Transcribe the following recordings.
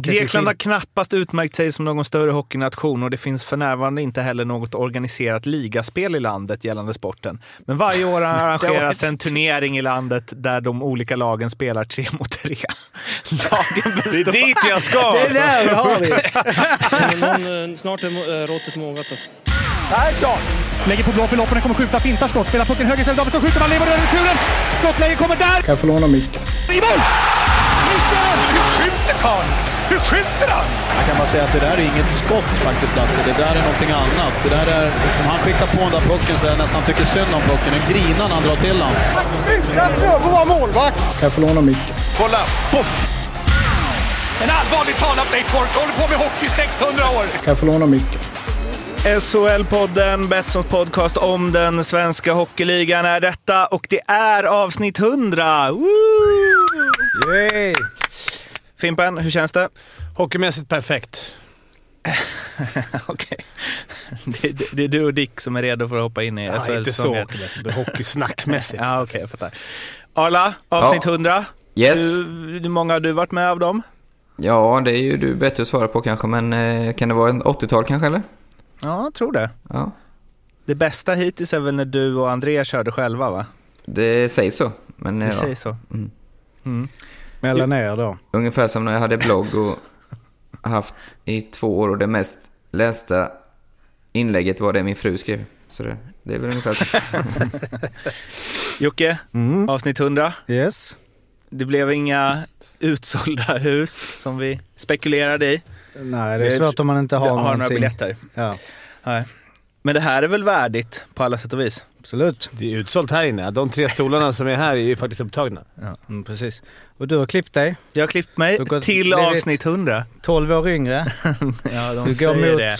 Grekland har knappast utmärkt sig som någon större hockeynation och det finns för närvarande inte heller något organiserat ligaspel i landet gällande sporten. Men varje år arrangeras en turnering i landet där de olika lagen spelar tre mot tre. Lagen består... Det är dit jag ska! Det är där vi har vi! Någon, eh, snart är eh, råttet mogat alltså. Persson! Lägger på blå för loppen, kommer skjuta, fintar skott, spelar pucken höger istället, Davidsson skjuter, man lever över returen! Skottläge kommer där! Kan jag få låna micken? I mål! Missar! Hur skjuter karln? Hur skjuter han? Jag kan bara säga att det där är inget skott faktiskt Lasse. Det där är någonting annat. Det där är liksom, han skickar på den där pucken så jag nästan tycker synd om pucken. Den grinar när han drar till den. Utan Fröbo var målvakt! Kan jag få låna micken? Kolla! Poff! En allvarligt talad Leif Boork håller på med hockey i 600 år! Kan jag få låna micken? SHL-podden, Betssons podcast om den svenska hockeyligan är detta och det är avsnitt 100! Woo! Yay! Fimpen, hur känns det? Hockeymässigt perfekt. Okej. Det, det, det är du och Dick som är redo för att hoppa in i Ja, inte så SHL-säsongen. hockeymässigt, hockeysnackmässigt. Ja, okej, jag fattar. Arla, avsnitt 100. Yes. Hur, hur många har du varit med av dem? Ja, det är ju du bättre att svara på kanske, men eh, kan det vara en 80-tal kanske eller? Ja, jag tror det. Ja, Det bästa hittills är väl när du och André körde själva, va? det sägs så. Men Det eh, ja, säger så. Mm. Mm. Mellan er då. ungefär som när jag hade blogg och haft i två år och det mest lästa inlägget var det min fru skrev. Så det, det är väl ungefär så. Jocke, Mm. avsnitt 100. Yes. Det blev inga utsålda hus som vi spekulerade i. Nej, det är svårt om man inte har, har några biljetter. Ja, Nej. Men det här är väl värdigt på alla sätt och vis? absolut. Det är utsålt här inne. De tre stolarna som är här är ju faktiskt upptagna. Mm, precis. Och du har klippt dig, Jag har klippt mig har till avsnitt 100. 12 år yngre. Ja, de Du går säger mot... det.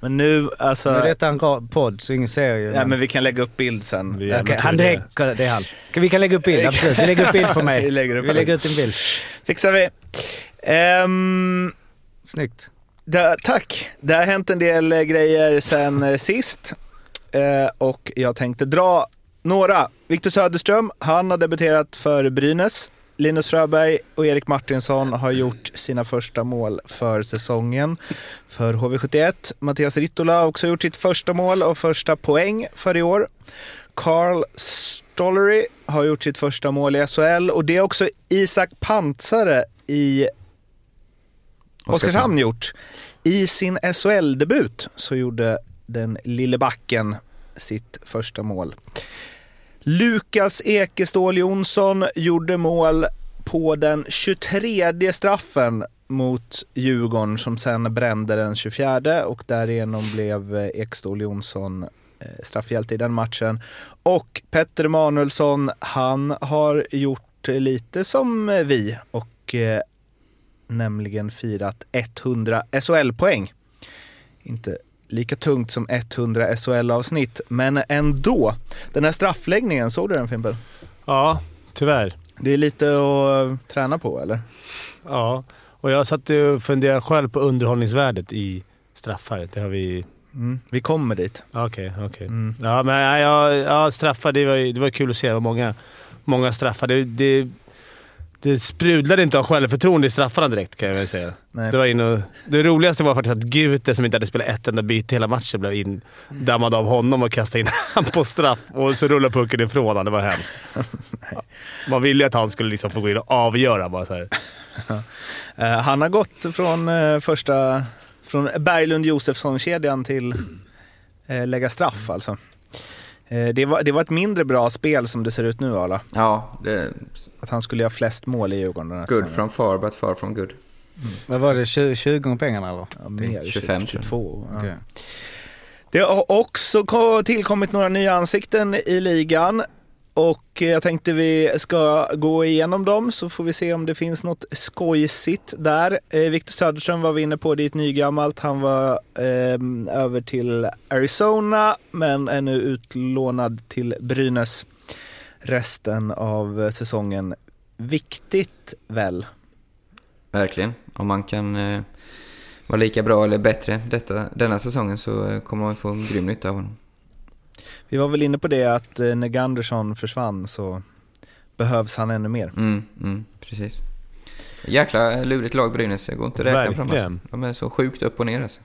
Men nu, alltså... Nu är detta en podd, så ingen ser ju. Ja, men vi kan lägga upp bild sen. Vi med han det, det är han. Vi kan lägga upp bild, absolut. Vi lägger upp bild på mig. Vi lägger upp Vi lägger ut en bild. Fixar vi. Ehm, Snyggt det, tack. Det har hänt en del eh, grejer sen eh, sist. Eh, och jag tänkte dra några. Viktor Söderström, han har debuterat för Brynäs. Linus Fröberg och Erik Martinsson har gjort sina första mål för säsongen för HV71. Mattias Rittola har också gjort sitt första mål och första poäng för i år. Carl Stollery har gjort sitt första mål i SHL och det har också Isak Pantsare i Oskarshamn gjort. I sin SHL-debut så gjorde den lille backen sitt första mål. Lukas Ekeståhl Jonsson gjorde mål på den 23 straffen mot Djurgården som sen brände den 24 och därigenom blev Ekeståhl Jonsson eh, straffhjälte i den matchen. Och Petter Emanuelsson, han har gjort lite som vi och eh, nämligen firat 100 SHL-poäng. Inte lika tungt som 100 SHL-avsnitt, men ändå. Den här straffläggningen, såg du den Fimpen? Ja, tyvärr. Det är lite att eh, träna på eller? Ja, och jag satt och funderade själv på underhållningsvärdet i straffar. Det har vi... Mm. Vi kommer dit. Okej, okej. Mm. Ja, men ja, ja, straffar, det var, det var kul att se. Det var många, många straffar. Det, det, det sprudlade inte av självförtroende i straffarna direkt kan jag väl säga. Nej. Det, var in och, det roligaste var faktiskt att Gute, som inte hade spelat ett enda byte hela matchen, blev indammad av honom och kastade in han på straff. Och så rullade pucken ifrån honom. Det var hemskt. Man ville ju att han skulle liksom få gå in och avgöra. Bara så. Eh, han har gått från eh, första, från Berglund Josefsson-kedjan till eh, lägga straff alltså. Eh, det, var, det var ett mindre bra spel som det ser ut nu Arla. Ja, det Att han skulle göra flest mål i Djurgården den här good säsongen. from far but far from good. Vad var det, 20, 20 gånger pengarna eller? Ja, mer, 25 tror jag. 22. Ja. Okej. Det har också ko- tillkommit några nya ansikten i ligan och jag tänkte vi ska gå igenom dem så får vi se om det finns något skojsigt där. Eh, Victor Söderström var vi inne på, det är ett nygammalt. Han var eh, över till Arizona men är nu utlånad till Brynäs resten av säsongen. Viktigt väl? Verkligen. Om man kan eh, vara lika bra eller bättre detta, denna säsongen så eh, kommer man få en grym nytta av honom. Vi var väl inne på det att eh, när Gandersson försvann så behövs han ännu mer. Mm, mm, precis. Jäkla lurigt lag Brynäs. Jag går inte att räkna på dem. Verkligen. Alltså. De är så sjukt upp och ner alltså.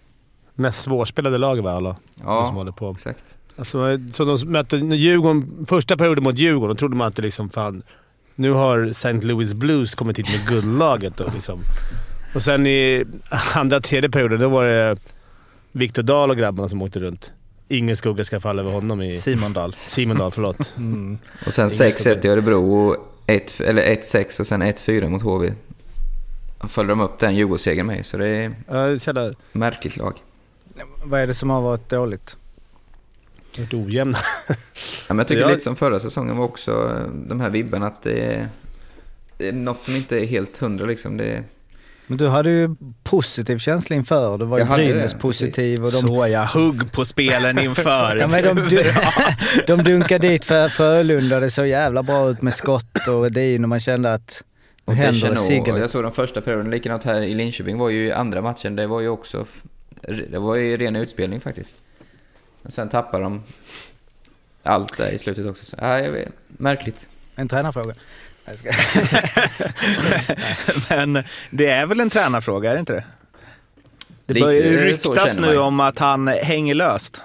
Mest svårspelade laget va alla? De som Ja, håller på. exakt. Alltså, så de mötte Djurgården, första perioden mot Djurgården, då trodde man att det liksom fan... Nu har St. Louis Blues kommit hit med guldlaget och liksom... Och sen i andra, tredje perioden, då var det Viktor Dahl och grabbarna som åkte runt. Ingen skugga ska falla över honom i... Simon Dahl. Simon Dahl, förlåt. Mm. Och sen Ingen 6-1 i Örebro och 1, eller 1-6 och sen 1-4 mot HV. Följde de upp den Djurgårdssegern med så det är Ja, märkligt lag. Vad är det som har varit dåligt? Varit ojämna. Ja, men jag tycker Ja. lite som förra säsongen var också de här vibbarna att det är, det är något som inte är helt hundra liksom. Det är, Men du hade ju positiv känsla inför. Du var ju Jag hade det, Brynäs precis. positiv och de, Så jag hugg på spelen inför. ja, men de, du, de dunkade dit för Frölunda. Det såg jävla bra ut med skott och Edin och man kände att nu händer det. Och jag såg de första perioden, likadant här i Linköping var ju andra matchen, det var ju också, det var ju ren utspelning faktiskt. Och sen tappade de allt där i slutet också. Så, ja, jag vet, märkligt. En tränarfråga. Men det är väl en tränarfråga, är det inte det? Det börjar ju ryktas nu om att han hänger löst.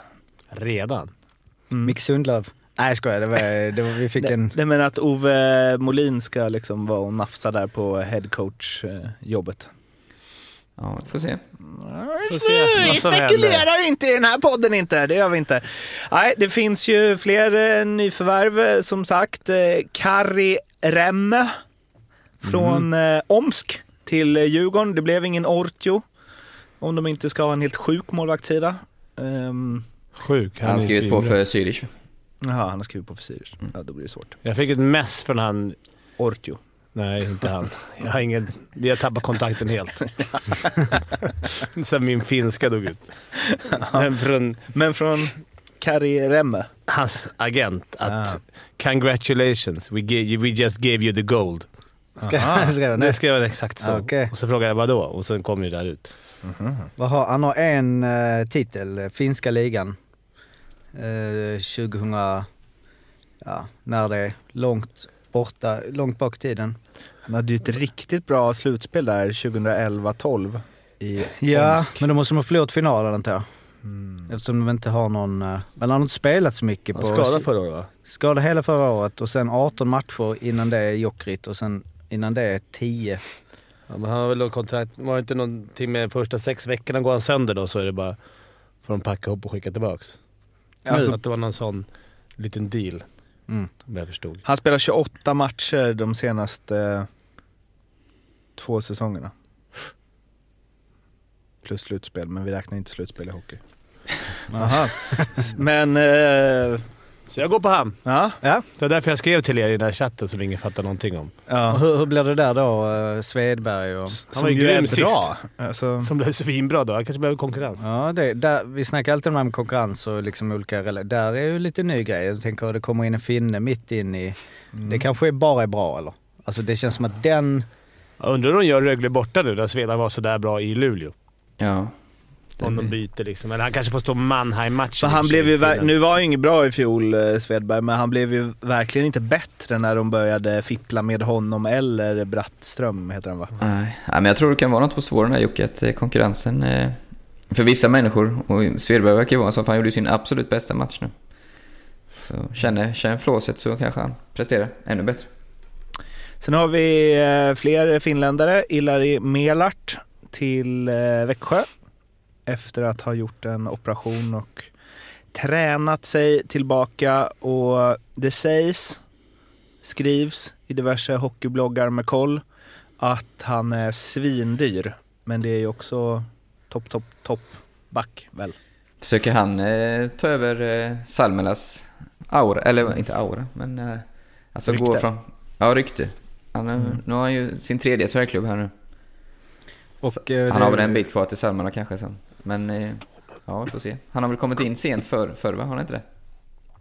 Redan? Micke Sundlöv. Nej jag skojar, det var, det var, vi fick en... Det menar att Ove Molin ska liksom vara och nafsa där på headcoach-jobbet. Ja, vi får se. Får se Vi som händer. spekulerar inte i den här podden inte, det gör vi inte. Nej, det finns ju fler eh, nyförvärv eh, som sagt. Eh, Kari Remme från eh, Omsk till eh, Djurgården. Det blev ingen Ortio om de inte ska ha en helt sjuk målvaktssida. Um, Sjuk. Han har är skrivit på för Zürich. jaha, han har skrivit på för Sirius. Mm. Ja, då blir det svårt. Jag fick ett mess från han... Ortio. Nej, inte han. Jag har ingen... Vi har tappat kontakten helt. Sen min finska dog ut. Men från Men från Kari Remme. hans agent att Ah. “Congratulations, we, gave, we just gave you the gold”. Ska, ska jag, Det skrev han exakt så. Okej. Och så frågade jag vadå? Och sen kom det där ut. Vad har, han har en eh, titel, finska ligan. Eh, 2000, ja, när det är långt borta, långt bak i tiden. Han hade ju ett riktigt bra slutspel där 2011-12 i Ja, Omsk. men de måste ha förlorat finalen antar jag. Mm. Eftersom de inte har någon, eh, men han har inte spelat så mycket. Han på skadade förra året va? Skadade hela förra året och sen 18 matcher innan det är Jokerit och sen innan det är 10. Ja, men han har väl då kontrakt... Var det inte någonting med första sex veckorna går han sönder då så är det bara... Får de packa ihop och skicka tillbaks. Alltså- att det var någon sån liten deal. Mm. Om jag förstod. Han spelar 28 matcher de senaste två säsongerna. Plus slutspel, men vi räknar inte slutspel i hockey. Aha. Men, eh, Så jag går på han. ja. Ja. Det var därför jag skrev till er i den här chatten som ingen fattar någonting om. Och ja. hur, hur blir det där då? eh, Svedberg och... Han Som var ju grym bra. sist. Alltså, Som blev svinbra då. Han kanske behöver konkurrens. Ja, det, där, vi snackar alltid om konkurrens och liksom olika Där är ju lite ny grej. Jag tänker att det kommer in en finne mitt in i... Mm. Det kanske bara är bra eller? Alltså det känns som att den... Jag undrar om de gör Rögle borta nu när Sveda var sådär bra i Luleå. Ja. Om de byter liksom. Eller han kanske får stå Mannheim-matchen. han blev ju, nu var han ju inget bra i fjol, eh, Svedberg, men han blev ju verkligen inte bättre när de började fippla med honom eller Brattström, heter han va? Nej. Nej, men jag tror det kan vara något på spåren där Jocke, att eh, konkurrensen eh, för vissa människor, och Svedberg verkar ju vara en sån, för han gjorde ju sin absolut bästa match nu. Så känner, känner flåset så kanske han presterar ännu bättre. Sen har vi fler finländare. Ilari Melart till Växjö efter att ha gjort en operation och tränat sig tillbaka. Och det sägs, skrivs i diverse hockeybloggar med koll att han är svindyr. Men det är ju också topp, topp, topp back väl? Försöker han eh, ta över eh, Salmelas aura, eller inte aura, men eh, alltså gå Rykte. från... Ja, rykte. Han, eh, Nu har han ju sin tredje SHL-klubb här nu. Och, eh, Han har väl en bit kvar till Salmela kanske sen. Men eh, ja, vi får se. Han har väl kommit in sent förr, förr va? Har han inte det?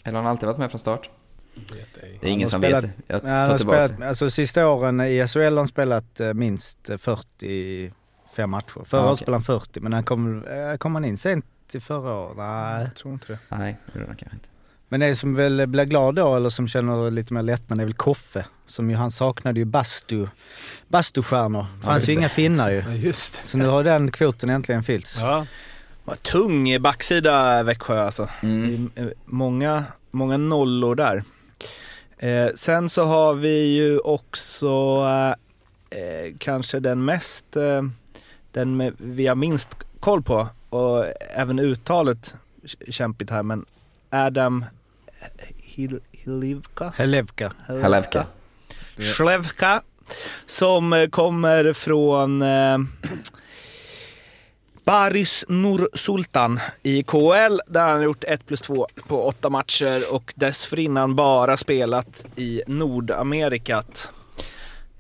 Eller har han alltid varit med från start? Det är ingen som spelat- vet. Jag han tar har tillbaka spelat, alltså sista åren i SHL har han spelat eh, minst 45 matcher. Förra Ja, året okej. spelade han 40 men han kom, eh, kom han in sent till förra året? Nej. Jag tror inte det. Nej, det gjorde han kanske inte. Men det som väl blir glad då, eller som känner lite mer lättnad, är väl Koffe. Som ju, han saknade ju bastu, bastustjärnor. Det fanns ju inga finnar ju. Just det. Så nu har den kvoten äntligen fyllts. Ja. Vad tung backsida Växjö alltså. Mm. Eh, Många, många nollor där. Eh, sen så har vi ju också eh, kanske den mest, eh, den med, vi har minst koll på och även uttalet kämpigt här men Adam Hil, Hilivka? Helevka. Halevka. Slevka som eh, kommer från eh, Baris Nur Sultan i KL där han har gjort 1 plus 2 på åtta matcher och dessförinnan bara spelat i Nordamerikat.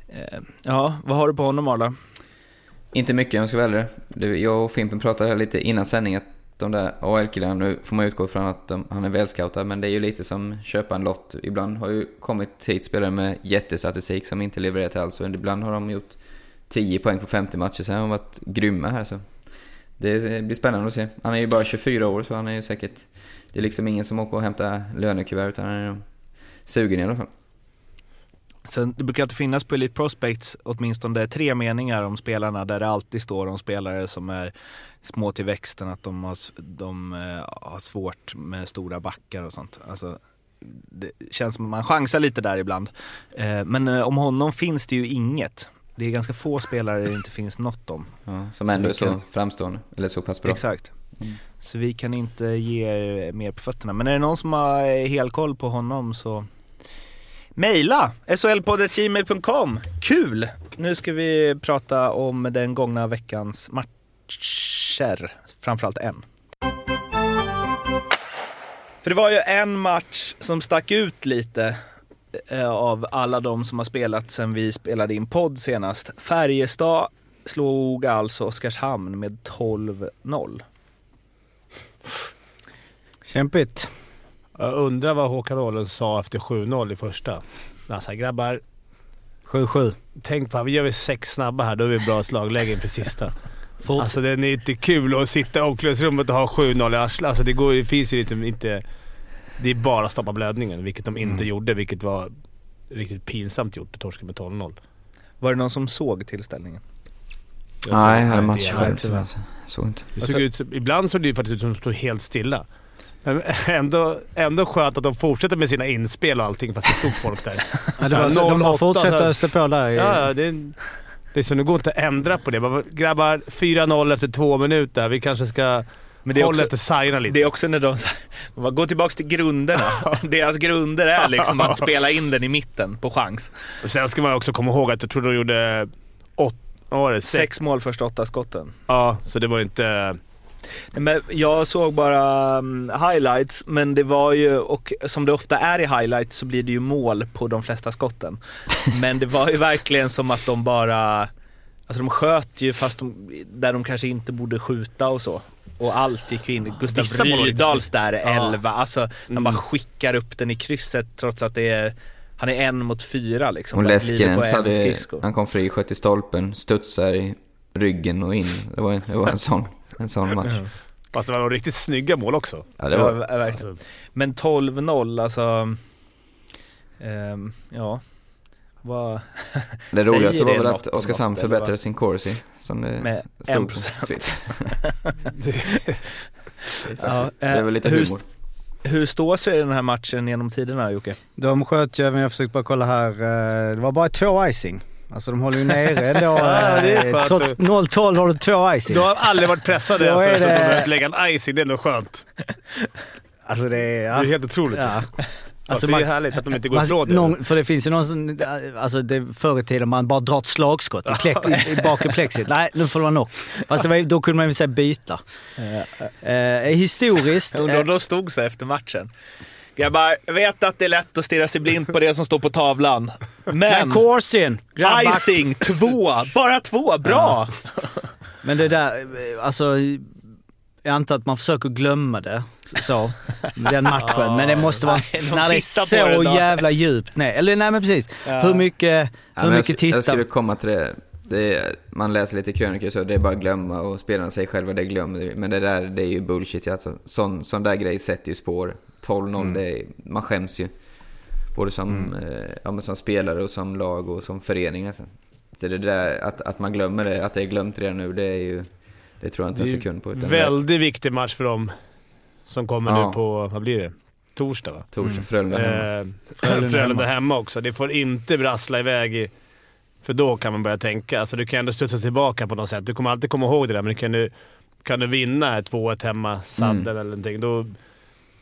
Eh, ja, vad har du på honom Arla? Inte mycket om jag ska ärlig. Det- Jag och Fimpen pratade här lite innan sändning att de där AL-killarna, nu får man utgå från att de, han är välscoutad, men det är ju lite som köpa en lott. Ibland har ju kommit hit spelare med jättestatistik som inte levererat alls, och ibland har de gjort 10 poäng på 50 matcher, sen har de varit grymma här så. Det blir spännande att se. Han är ju bara 24 år, så han är ju säkert... Det är liksom ingen som åker och hämtar lönekuvert, utan han är sugen i alla fall. Sen, det brukar alltid finnas på Elite Prospects åtminstone tre meningar om spelarna där det alltid står om spelare som är små till växten, att de har, de, eh, har svårt med stora backar och sånt. Alltså, det känns som att man chansar lite där ibland. Eh, men eh, om honom finns det ju inget. Det är ganska få spelare det inte finns något om. Ja, som ändå är Så framstående, eller så pass bra. Exakt. Mm. Så vi kan inte ge er mer på fötterna. Men är det någon som har helkoll på honom så Mejla solpodd.gmail.com Kul! Nu ska vi prata om den gångna veckans matcher. Framförallt en. För det var ju en match som stack ut lite eh, av alla de som har spelat sen vi spelade in podd senast. Färjestad slog alltså Oskarshamn med 12-0. Kämpigt. Jag undrar vad Håkan Åhlund sa efter 7-0 i första. Alltså grabbar, 7-7. tänk på att vi gör vi sex snabba här, då är vi bra slagläge inför sista. Alltså det är inte kul att sitta i omklädningsrummet och ha 7-0 i arslet. Alltså det, går, det finns ju liksom inte... Det är bara att stoppa blödningen, vilket de inte gjorde, vilket var riktigt pinsamt gjort torska med 12-0. Var det någon som såg tillställningen? Jag såg Nej, jag det hade här match inte själv tyvärr. Såg inte. Det såg ut, ibland såg det ju faktiskt ut som att de stod helt stilla. Men ändå, ändå skönt att de fortsätter med sina inspel och allting fast det stod folk där. Ja, det var, så, de 08 har fortsatt östa på där. Ja, det, det är så det går inte att ändra på det. Bara, Grabbar, 4-0 efter två minuter. Vi kanske ska Men det är också, efter sargerna lite. det är också när de, de bara, går tillbaka till grunderna. Deras grunder är liksom att spela in den i mitten på chans. Och Sen ska man också komma ihåg att jag tror de gjorde åt, vad var det? Sex. Sex mål första åtta skotten. Ja, så det var ju inte... Men jag såg bara um, highlights, men det var ju, och som det ofta är i highlights så blir det ju mål på de flesta skotten. Men det var ju verkligen som att de bara, alltså de sköt ju fast de, där de kanske inte borde skjuta och så. Och allt gick ju in. Gustav Rydahls där, Ja. 11. Alltså, Mm. bara skickar upp den i krysset trots att det är, han är en mot fyra liksom. Och Leskenens en hade, han kom fri, sköt i stolpen, studsar i ryggen och in. Det var, det var en sån, en sån match. Fast det var nog riktigt snygga mål också. Ja, det var, Ja, verkligen. Alltså, Men 12-0, alltså... ehm, ja. Vad... det Säger roligaste var det väl att Oskarshamn förbättrade sin corsi. Som det Med stod 1%. på- Ja, Det är eh, väl lite hur, humor. hur står sig den här matchen genom tiderna Jocke? De sköt ju, men jag försökte bara kolla här, eh, det var bara två icing. Alltså de håller ju nere ändå. Ja, det eh. Trots 0-12 har du två icing. Du har aldrig varit pressade Då alltså, så att de det- behövt lägga en icing. Det är ändå skönt. Alltså det är... Det Ja. är helt otroligt. ja. Alltså, det är härligt att de inte går man- ifrån det. någon, För det finns ju någon alltså det förr i tiden man bara drar ett slagskott i, plex, i, bakre plexit. Nej, nu får det vara knock. Fast det var, då kunde man väl säga byta. Eh, historiskt... Jag undrar om eh, de stod så efter matchen. Grabbar, jag vet att det är lätt att stirra sig blind på det som står på tavlan. Men... Corsin! Icing, två! Bara två, bra! Men det där, alltså... Jag antar att man försöker glömma det, så, den matchen. Men det måste vara Nej, de när det är det så då. jävla djupt ner. Eller nej men precis. Ja. Hur mycket, Ja, hur jag, mycket jag tittar... skulle komma till det. det är, man läser lite krönikor så, det är bara att glömma och spelarna säger själva det glömmer. Men det där, det är ju bullshit. Alltså, sån, sån där grej sätter ju spår 12-0, Mm. det är, man skäms ju. Både som, eh, ja, men som spelare och som lag och som förening nästan. Så det där att, att man glömmer det, att det är glömt redan nu, det är ju... Det tror jag inte en Det är sekund på. Utan det Väldigt viktig match för dem som kommer Ja. nu på, vad blir det? Torsdag va? torsdag, Frölunda hemma. Eh, Frölunda Frölunda hemma. hemma också. Det får inte brassla iväg i... För då kan man börja tänka. Alltså du kan ändå studsa tillbaka på något sätt. Du kommer alltid komma ihåg det där, men kan du, kan du vinna ett 2-1 hemma, sadden Mm. eller någonting, då,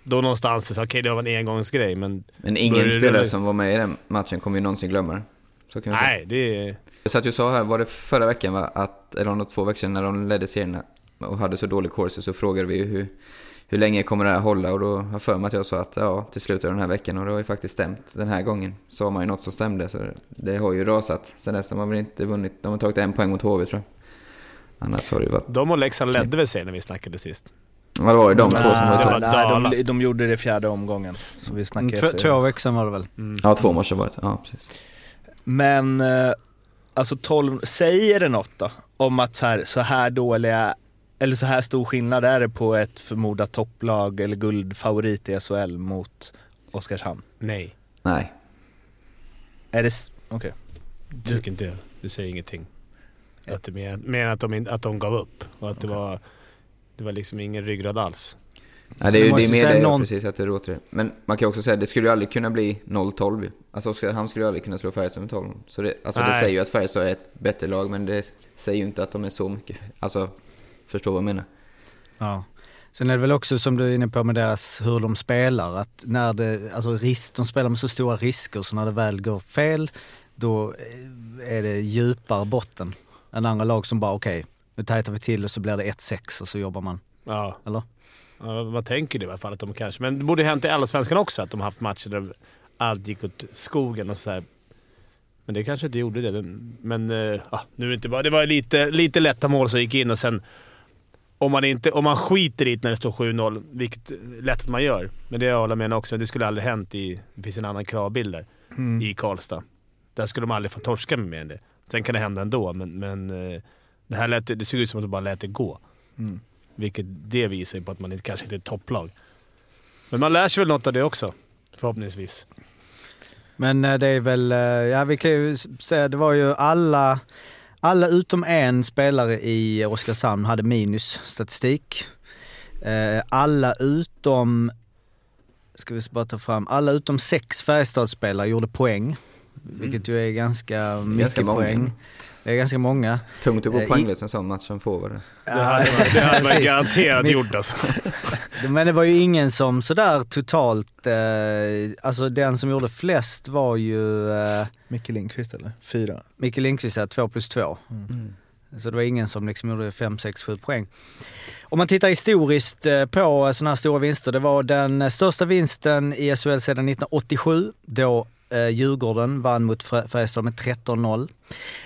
då någonstans okej, det var en engångsgrej, men Men ingen spelare som var med i den matchen kommer ju någonsin glömma. Så kan nej, det är... Jag satt ju och sa här, var det förra veckan va? Att, eller om två veckor sedan när de ledde serien och hade så dålig course så frågade vi ju hur, hur länge kommer det här hålla? Och då har jag för mig att jag sa att ja, till slutet av den här veckan och det har ju faktiskt stämt den här gången. Har man ju något som stämde så det har ju rasat. Sen dess har man väl inte vunnit, de har tagit en poäng mot HV tror jag. Annars har det ju varit, De och Leksand ledde väl serien när vi snackade sist? Ja det var ju de Nej, två som var var nej, de, de gjorde det fjärde omgången. Så vi snackar Mm, Två, efter. två veckor sedan var det väl? Mm. Ja, två matcher var det. Ja, precis. Men, eh, alltså 12, säger det något då? Om att så här, så här dåliga, eller så här stor skillnad är det på ett förmodat topplag eller guldfavorit i SHL mot Oskarshamn? Nej, Nej. Är det, okej. det tycker inte jag. Det säger ingenting. Att det mer, mer att de, att de gav upp och att det var... Det var liksom ingen ryggrad alls. Nej, det är ju det är mer säga det någon- precis, att det låter det. Men man kan också säga att det skulle ju aldrig kunna bli 0-12 ju. Alltså Oskarshamn skulle ju aldrig kunna slå Färjestad med 12. Så det, alltså det säger ju att Färjestad är ett bättre lag, men det säger ju inte att de är så mycket. Alltså, förstår vad jag menar? Ja. Sen är det väl också som du är inne på med deras, hur de spelar, att när det, alltså risk, de spelar med så stora risker så när det väl går fel, då eh, är det djupare botten än andra lag som bara okej, nu tajtar vi till och så blir det 1-6 och så jobbar man. Ja. Eller? Ja, man tänker det i alla fall att de kanske... Men det borde hänt i Allsvenskan också att de haft matcher där allt gick åt skogen och så här. Men det kanske inte gjorde det. Men eh, ja, nu är det inte bara... Det var lite, lite lätta mål som gick in och sen... Om man, inte, om man skiter i det när det står 7-0, vilket är lätt att man gör, men det håller jag med också. Det skulle aldrig hänt i... Det finns en annan kravbild där. Mm. i Karlstad. Där skulle de aldrig få torska med mer än det. Sen kan det hända ändå, men, men eh, det här lät, det såg ut som att de bara lät det gå. Mm. Vilket det visar ju på att man inte, kanske inte är ett topplag. Men man lär sig väl något av det också, förhoppningsvis. Men eh, det är väl, eh, ja vi kan ju säga, det var ju alla, alla utom en spelare i Oskarshamn hade minus statistik. Eh, Alla utom, ska vi bara ta fram, alla utom sex Färjestadsspelare gjorde poäng. Vilket ju är ganska mycket många. poäng. Det är ganska många. Tungt att gå Eh, poänglös en sån match som forward. Det hade man, det hade man precis. garanterat gjort alltså. Men det var ju ingen som sådär totalt, eh, alltså den som gjorde flest var ju eh, Micke Lindqvist eller? Fyra? Micke Lindqvist, här, 2 plus 2. Mm. Så det var ingen som liksom gjorde 5, 6, 7 poäng. Om man tittar historiskt eh, på sådana här stora vinster, det var den största vinsten i SHL sedan 1987 då eh, Djurgården vann mot Färjestad med 13-0.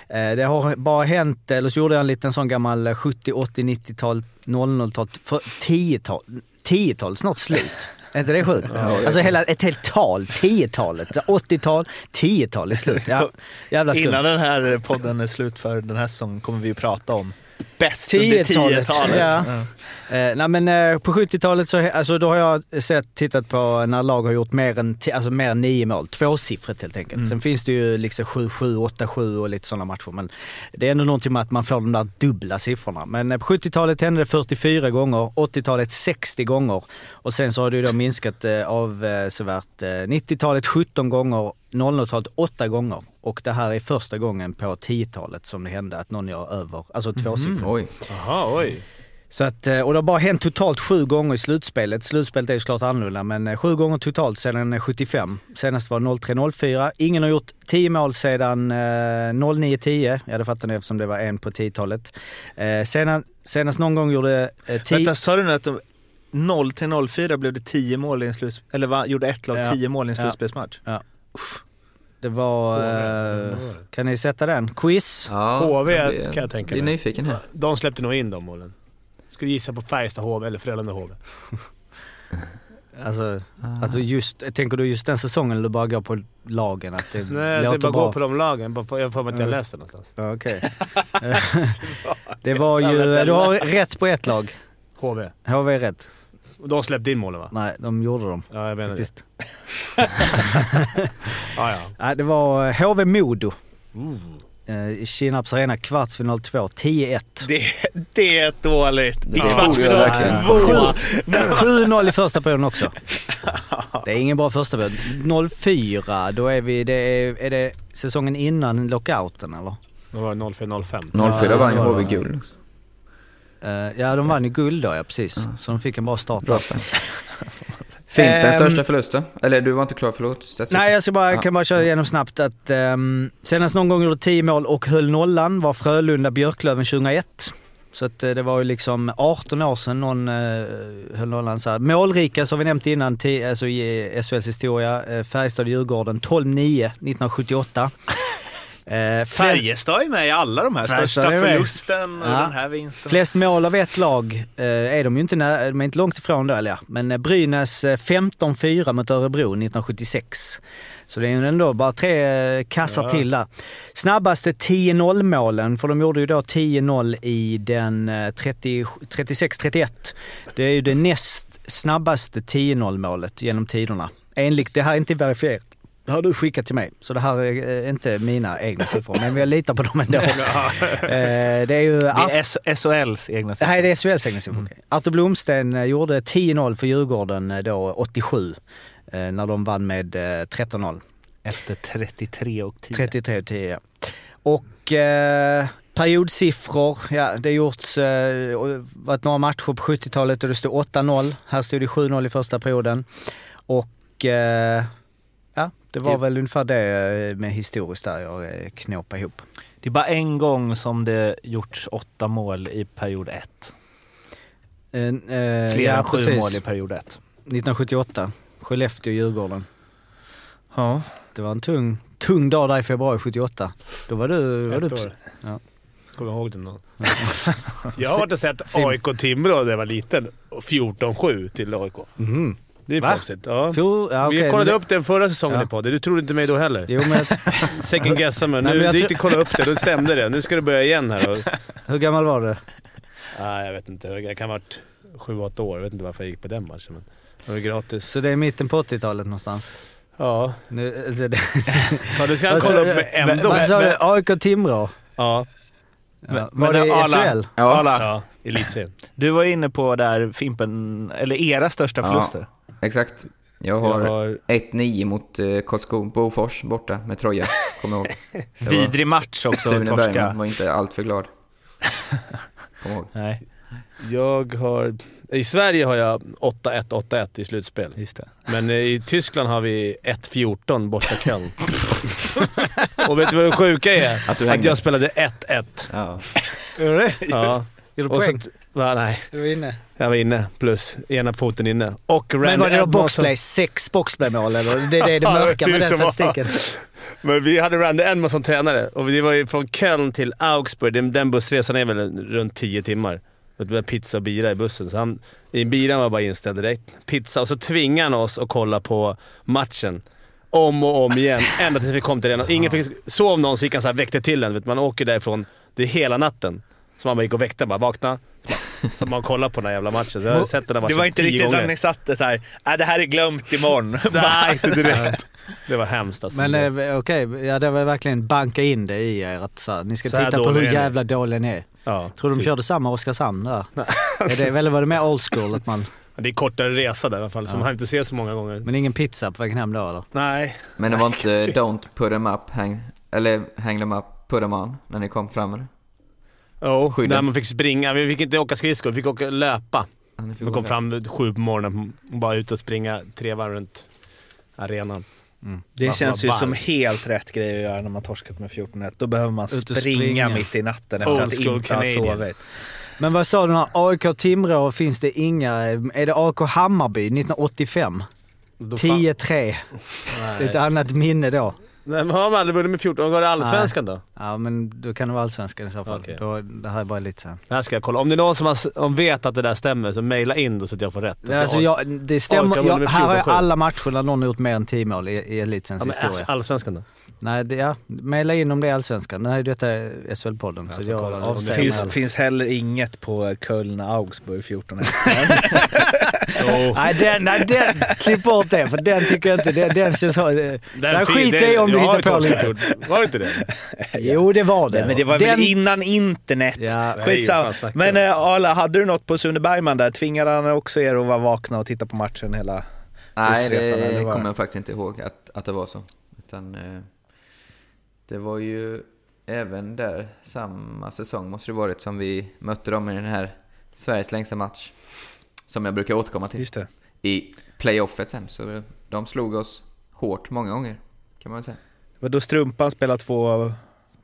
Eh, det har bara hänt, eller så gjorde jag en liten sån gammal eh, 70, 80, 90-tal, 00-tal, för 10-tal, 10-tal, snart slut. Är inte det sjukt? Alltså hela, ett helt tal, 10-talet, 80-tal, 10-tal är slut. Ja, jävla skumt. Innan den här podden är slut för den här säsongen kommer vi ju prata om bäst under 10-talet, 10-talet. ja. Eh, nej men eh, på 70-talet så, alltså då har jag sett, tittat på när lag har gjort mer än, alltså mer än nio mål. Tvåsiffrigt helt enkelt. Mm. Sen finns det ju liksom 7-7, 8-7 och lite sådana matcher. Men det är ändå någonting med att man får de där dubbla siffrorna. Men eh, på 70-talet hände det 44 gånger, 80-talet 60 gånger och sen så har det ju då minskat eh, avsevärt. Eh, 90-talet 17 gånger, 00-talet 8 gånger. Och det här är första gången på 10-talet som det hände att någon gör över, alltså tvåsiffrigt. Oj. Jaha, oj. Så att, eh, och det har bara hänt totalt sju gånger i slutspelet. Slutspelet är ju såklart annorlunda, men eh, sju gånger totalt sedan eh, 75. Senast var 03-04. Ingen har gjort 10 mål sedan eh, 09-10. Ja, det fattar ni eftersom det var en på 10-talet. Eh, senast, senast någon gång gjorde eh, 10... Vänta, sa du nu att de 0 till 04 blev det 10 mål i en slutspel, eller va, gjorde ett lag Ja. 10 mål i en Ja. slutspelsmatch? Det var... Eh, kan ni sätta den? Quiz? Ja, HV jag blir- kan jag tänka mig. nyfiken här. De släppte nog in de målen. Skulle gissa på Färjestad HV eller Frölunda HV. Alltså, alltså just, tänker du just den säsongen eller du bara går på lagen? Att det Nej, det låter är bara bra? gå på de lagen. Jag har för mig att jag läste någonstans. Ja, Okej. det var ju... Du har rätt på ett lag. HV. HV är rätt. De släppte in målen va? Nej, de gjorde dem Ja, jag menar det. faktiskt. Ja, ja. Nej, det var HV-Modo. Mm. Eh, Kinnarps Arena, kvartsfinal 2, 10-1. Det, det är dåligt. I Det jag kvartsfinal verkligen. två. 7-0 i första perioden också. Det är ingen bra första period. 04, då är vi, det är, är det säsongen innan lockouten eller? Då var det 04-05. 04 Ja, vann ju HV det. guld. Eh, ja, de vann ju guld då ja, precis. Så de fick en bra start. Bra start. Fimpens Ehm, största förlust då? Eller du var inte klar, förlåt. Statsråd. Nej, jag ska bara, Ja. kan bara köra igenom snabbt att um, senast någon gång gjorde 10 mål och höll nollan var Frölunda Björklöven 2001. Så att eh, det var ju liksom 18 år sedan någon uh, höll nollan. Så här. Målrika som vi nämnt innan alltså i eh, SHLs historia, uh, Färjestad-Djurgården 12-9 1978. Eh, Färjestad är med i alla de här. Färjestad Största förlusten Ja. den här vinsten. Flest mål av ett lag eh, är de ju inte, de är inte långt ifrån då, eller ja. Men eh, Brynäs eh, 15-4 mot Örebro 1976. Så det är ju ändå bara tre eh, kassar Ja. till där. Snabbaste 10-0 målen, för de gjorde ju då 10-0 i den eh, 30 36-31. Det är ju det näst snabbaste 10-0 målet genom tiderna. Enligt, det här är inte verifierat. Det har du skickat till mig, så det här är eh, inte mina egna siffror, men jag litar på dem ändå. Eh, det är ju Det är SHLs egna det här siffror. är SHLs egna siffror. Artur Blomsten eh, gjorde 10-0 för Djurgården då 87. eh, När de vann med eh, 13-0. Efter 33 och 10. 33 10 ja. Och eh, periodsiffror, ja det har gjorts, eh, och varit några matcher på 70-talet och det stod 8-0. Här stod det 7-0 i första perioden. Och eh, ja, det var Det- väl ungefär det eh, med historiskt där jag eh, knåpade ihop. Det är bara en gång som det gjorts åtta mål i period ett. Eh, eh, Fler ja, än sju precis. mål i period ett. 1978, Skellefteå-Djurgården. Ja. Det var en tung, tung dag där i februari 78. Då var du... Var Ett du år. Ja. Kommer ihåg den då. Jag har varit och sett. AIK-Timrå när jag var liten. Och 14-7 till AIK. Mhm. Det är Va? proffsigt. Ja. Fjol, ja, Vi okej, kollade upp den förra säsongen Ja. i podden. Du trodde inte mig då heller. Jo, men Second guessa mig. Nej, Nu men jag du gick kolla upp det, då stämde det. Nu ska du börja igen här. Och, hur gammal var du? nej, jag vet inte. Jag kan ha varit 7-8 år. Jag vet inte varför jag gick på den matchen. Men det var gratis. Så det är mitten på 80-talet någonstans? Ja. Nu, alltså det, ja du ska Vad sa kolla upp med ändå. vad sa du? AIK Timrå? Ja. Var det Arla- SHL? Ja, Arla, Ja, elitserien. du var inne på där Fimpen, eller era största Ja. förluster. Exakt. Jag Jag har har... 1-9 mot eh, Karlsko Bofors borta med Troja, kommer ihåg. Det var- Vidrig match också Sune att Bergman torska. var inte alltför glad. Kommer ihåg. Nej, Jag har... I Sverige har jag 8-1, 8-1 i slutspel. just det. Men eh, i Tyskland har vi 1-14 borta Köln. Och vet du vad det sjuka är? Att du Att jag spelade 1-1. Ja. Gjorde du det? Ja. Gjorde du Och så, poäng? va, nej, Du var inne. jag var inne. Plus ena foten inne. Och Men var det då boxplay? Sex boxplaymål eller? Det är det, det Ja, mörka med den statistiken. Men vi hade Randy Edmond som tränare och det var ju från Köln till Augsburg. Den, den bussresan är väl runt 10 timmar. Det var pizza och bira i bussen. Så han, i bilen var bara inställd direkt. Pizza och så tvingade han oss att kolla på matchen. Om och om igen, ända tills vi kom till den. Ingen fick sov någon så gick han så här, väckte till en. Man åker därifrån, det är hela natten. Så man bara gick och väckte bara vakna. Så, man, kollar på den här jävla matchen. Så jag har sett den här matchen Det var inte tio riktigt gånger. att ni satte så här, äh, det här är glömt imorgon. Nej, inte direkt. Det var hemskt alltså. Men eh, okej, ja, det var verkligen banka in det i er att så här, ni ska Så här titta på hur är ni. jävla dåliga ni är. ja, Tror du de typ. körde samma Oskarshamn där? är det, eller var det mer old school? Att man, Det är kortare resa där i alla fall, som Ja. man inte ser så många gånger. men ingen pizza på vägen hem då eller? Nej. Men det var inte Don't put them up, hang, eller hang them up, put them on, när ni kom fram med det? Jo, Skydden. när man fick springa. Vi fick inte åka skridskor, vi fick åka löpa. Vi kom fram sju på morgonen och bara ut och springa tre varv runt arenan. Det Man känns ju som helt rätt grej att göra när man torskat med 14-1. Då behöver man springa, springa. mitt i natten efter Old att inte ha Canadian. sovit. Men vad sa du, när AIK Timrå finns det inga... Är det AIK Hammarby 1985? Då fan- 10-3. Det är ett annat minne då. Nej, men har de aldrig vunnit med 14? Var det allsvenskan då? Ja, men då kan det vara allsvenskan i så fall. Okej. Då, det här är bara lite sen. Det här ska jag kolla. Om det är någon som, har, om vet att det där stämmer så mejla in då så att jag får rätt. Att Alltså, jag, det stämmer. Jag, här har jag 14-7. alla matcher där någon har gjort mer än 10 mål i, i elitsens ja, historia. all- allsvenskan då? Nej, det, ja. Mejla in om det är allsvenskan. Är ju detta SHL-podden, så jag det avsäger är mig. Finns, finns heller inget på Köln-Augsburg 14 Nej, den, nej den, klipp bort det för den tycker jag inte, den, den känns. Den, den skiter det- jag i om du hittar på lite. Var det inte det? Jo, det var det. Men det var den, väl innan internet? Ja. Skitsamma. Men eh, Arla, hade du något på Sune Bergman där? Tvingade han också er att vara vakna och titta på matchen hela... Nej, det vad? kommer jag faktiskt inte ihåg att, att det var så. Utan, eh, det var ju även där samma säsong måste det varit som vi mötte dem i den här Sveriges längsta match. Som jag brukar återkomma till. Just det. I playoffet sen. Så de slog oss hårt många gånger. Kan man säga. Det var då Strumpan spelade två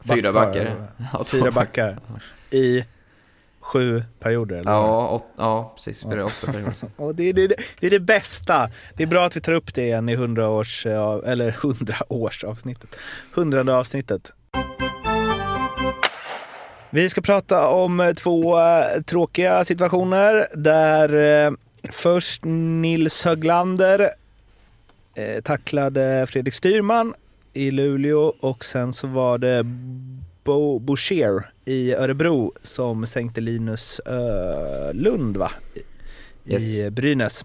Fyra backar, backar. Ja, Fyra backar i sju perioder. Eller? Ja, åt, ja precis. Spelade åtta perioder. Och det, är det, det är det bästa. Det är bra att vi tar upp det igen i 100 års, eh, eller 100 års avsnittet. Hundrade avsnittet. Vi ska prata om eh, två eh, tråkiga situationer där eh, först Nils Höglander eh, tacklade Fredrik Styrman i Luleå och sen så var det Bo Boucher i Örebro som sänkte Linus Ölund va? i Yes. Brynäs.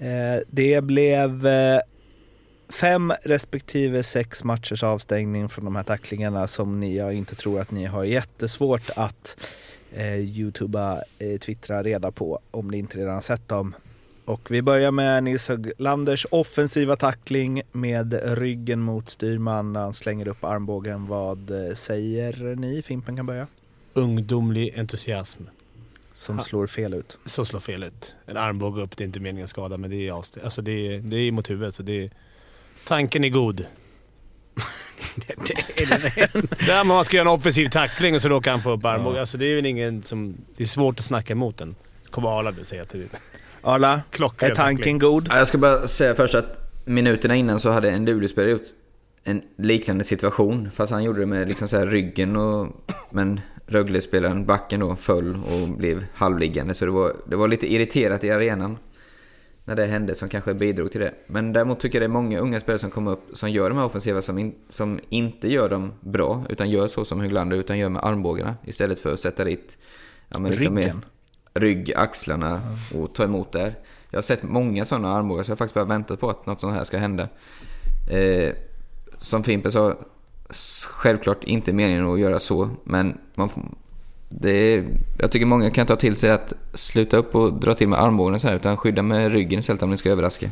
Eh, det blev eh, fem respektive sex matchers avstängning från de här tacklingarna som ni, jag inte tror att ni har jättesvårt att eh, youtuba, eh, twittra reda på om ni inte redan sett dem. Och vi börjar med Nils Höglanders offensiva tackling med ryggen mot styrman han slänger upp armbågen. Vad eh, säger ni? Fimpen kan börja. Ungdomlig entusiasm. Som Ja. slår fel ut. Så slår fel ut. En armbåge upp, det är inte meningen att skada, men det är, avst- alltså det är, det är mot huvudet. Så det är, tanken är god. Där man ska göra en offensiv tackling och så råkar han få upp armbågen. Alltså det är väl ingen som... Det är svårt att snacka emot den. Kommer Arla säga till dig. Arla, Klockren är tanken god? Ja, Jag ska bara säga först att minuterna innan så hade en Luleåspelare gjort en liknande situation. Fast han gjorde det med liksom så här ryggen och... Men Rögle-spelaren, backen då, föll och blev halvliggande. Så det var, det var lite irriterat i arenan. När det hände som kanske bidrog till det. Men däremot tycker jag det är många unga spelare som kommer upp som gör de här offensiva som, in, som inte gör dem bra. Utan gör så som Höglander, utan gör med armbågarna. Istället för att sätta dit ja, men lite mer Ryggen. Rygg, axlarna och ta emot där. Jag har sett många sådana armbågar så jag har faktiskt bara väntat på att något sånt här ska hända. Eh, som Fimpen sa, självklart inte meningen att göra så, men man, får- det är, jag tycker många kan ta till sig att sluta upp och dra till med armbågen så här, utan skydda med ryggen istället om ni ska överraska.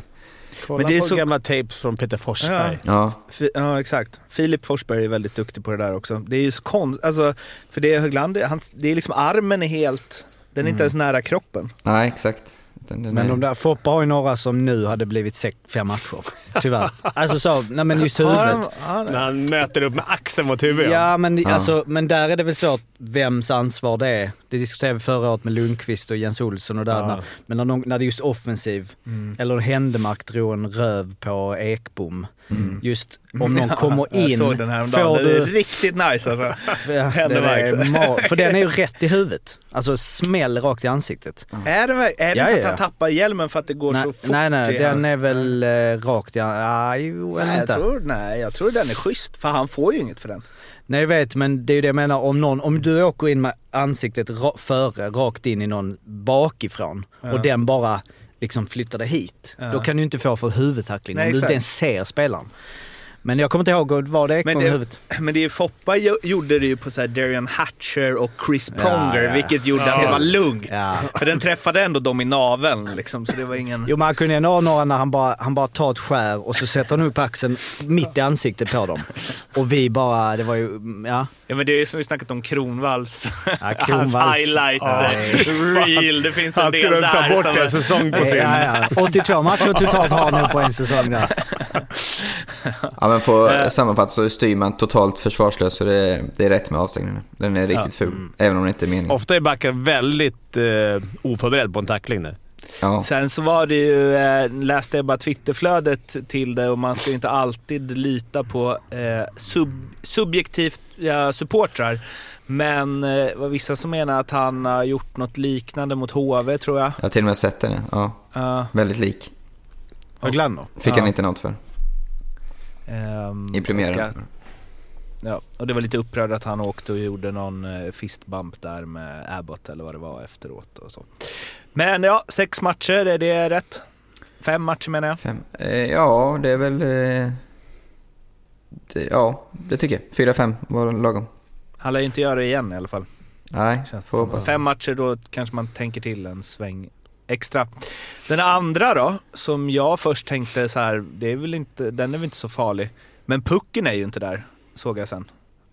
Kolla Men det är på så- gamla tapes från Peter Forsberg. Ja, Fi- Ja, exakt. Filip Forsberg är väldigt duktig på det där också. Det är ju så konst... Alltså, för det är Höglander, han, det är liksom armen är helt... Den är inte ens nära kroppen. nej exakt. Utan den Men är- de där Foppa har ju några som nu hade blivit sex, fem matcher. Tyvärr. Alltså så, nej men just huvudet. När han möter upp med axeln mot huvudet. Ja men, Ja. Alltså, men där är det väl svårt vems ansvar det är. Det diskuterade vi förra året med Lundqvist och Jens Olsson och där. Ja. När, men när, när det är just offensiv, Mm. eller Händemark drog en röv på Ekbom. Mm. Just om någon kommer in, Jag såg den här får dagen. Det är du... riktigt nice alltså. Ja, Händemark. för den är ju rätt i huvudet. Alltså smäll rakt i ansiktet. Är det, är det Ja, inte ja. att han tappar hjälmen för att det går Nej, så fort? nej, nej, den hans- är väl eh, rakt i... Ah, jo, eller Nej jag, inte. tror, nej, jag tror den är schysst, för han får ju inget för den. Nej jag vet men det är ju det jag menar om någon, om du åker in med ansiktet ra- före, rakt in i någon bakifrån Ja. och den bara liksom flyttar dig hit. Ja. Då kan du inte få för huvudtackling Nej, om du exakt. inte ens ser spelaren. Men jag kommer inte ihåg vad det är det- huvudet. Men det är Foppa gjorde det ju på så här Darian Hatcher och Chris Pronger, ja. vilket gjorde att det var lugnt. Ja. För den träffade ändå dem i naveln liksom, så det var ingen... Jo men han kunde ändå ha några när han bara, han bara tar ett skär och så sätter han upp axeln mitt i ansiktet på dem. Och vi bara, det var ju, ja. Ja men det är ju som vi snackat om Kronvalls, Ja, hans Kronvalls. highlight Ja. reel. Det finns en Han del skulle ta där bort som... en säsong på sin. ja, ja. 82 matcher totalt har han nu på en säsong där. Ja men på Eh. sammanfatt så styr man totalt försvarslös så det är, det är rätt med avstängningen. Den är riktigt ful, även om det inte är meningen. Ofta är backar väldigt eh, oförberedd på en tackling där. Ja. Sen så var det ju, eh, läste jag bara Twitterflödet till det och man ska ju inte alltid lita på eh, sub, subjektivt ja, supportrar. Men eh, det var vissa som menar att han har gjort något liknande mot HV tror jag. Jag har till och med sett den, ja. Ja, Väldigt lik. Höglander. Fick Ja. han inte något för. Ehm, I och premiären. att- Ja, och det var lite upprörd att han åkte och gjorde någon eh, fistbump där med Abbott eller vad det var efteråt och så. Men ja, sex matcher, är det rätt? Fem matcher menar jag. Fem. Eh, ja, det är väl... Eh, det, ja, det tycker jag. Fyra, fem var lagom. Han lär ju inte göra det igen i alla fall. Nej. Fem matcher, då kanske man tänker till en sväng extra. Den andra då, som jag först tänkte så här, det är väl inte, den är väl inte så farlig. Men pucken är ju inte där, såg jag sen.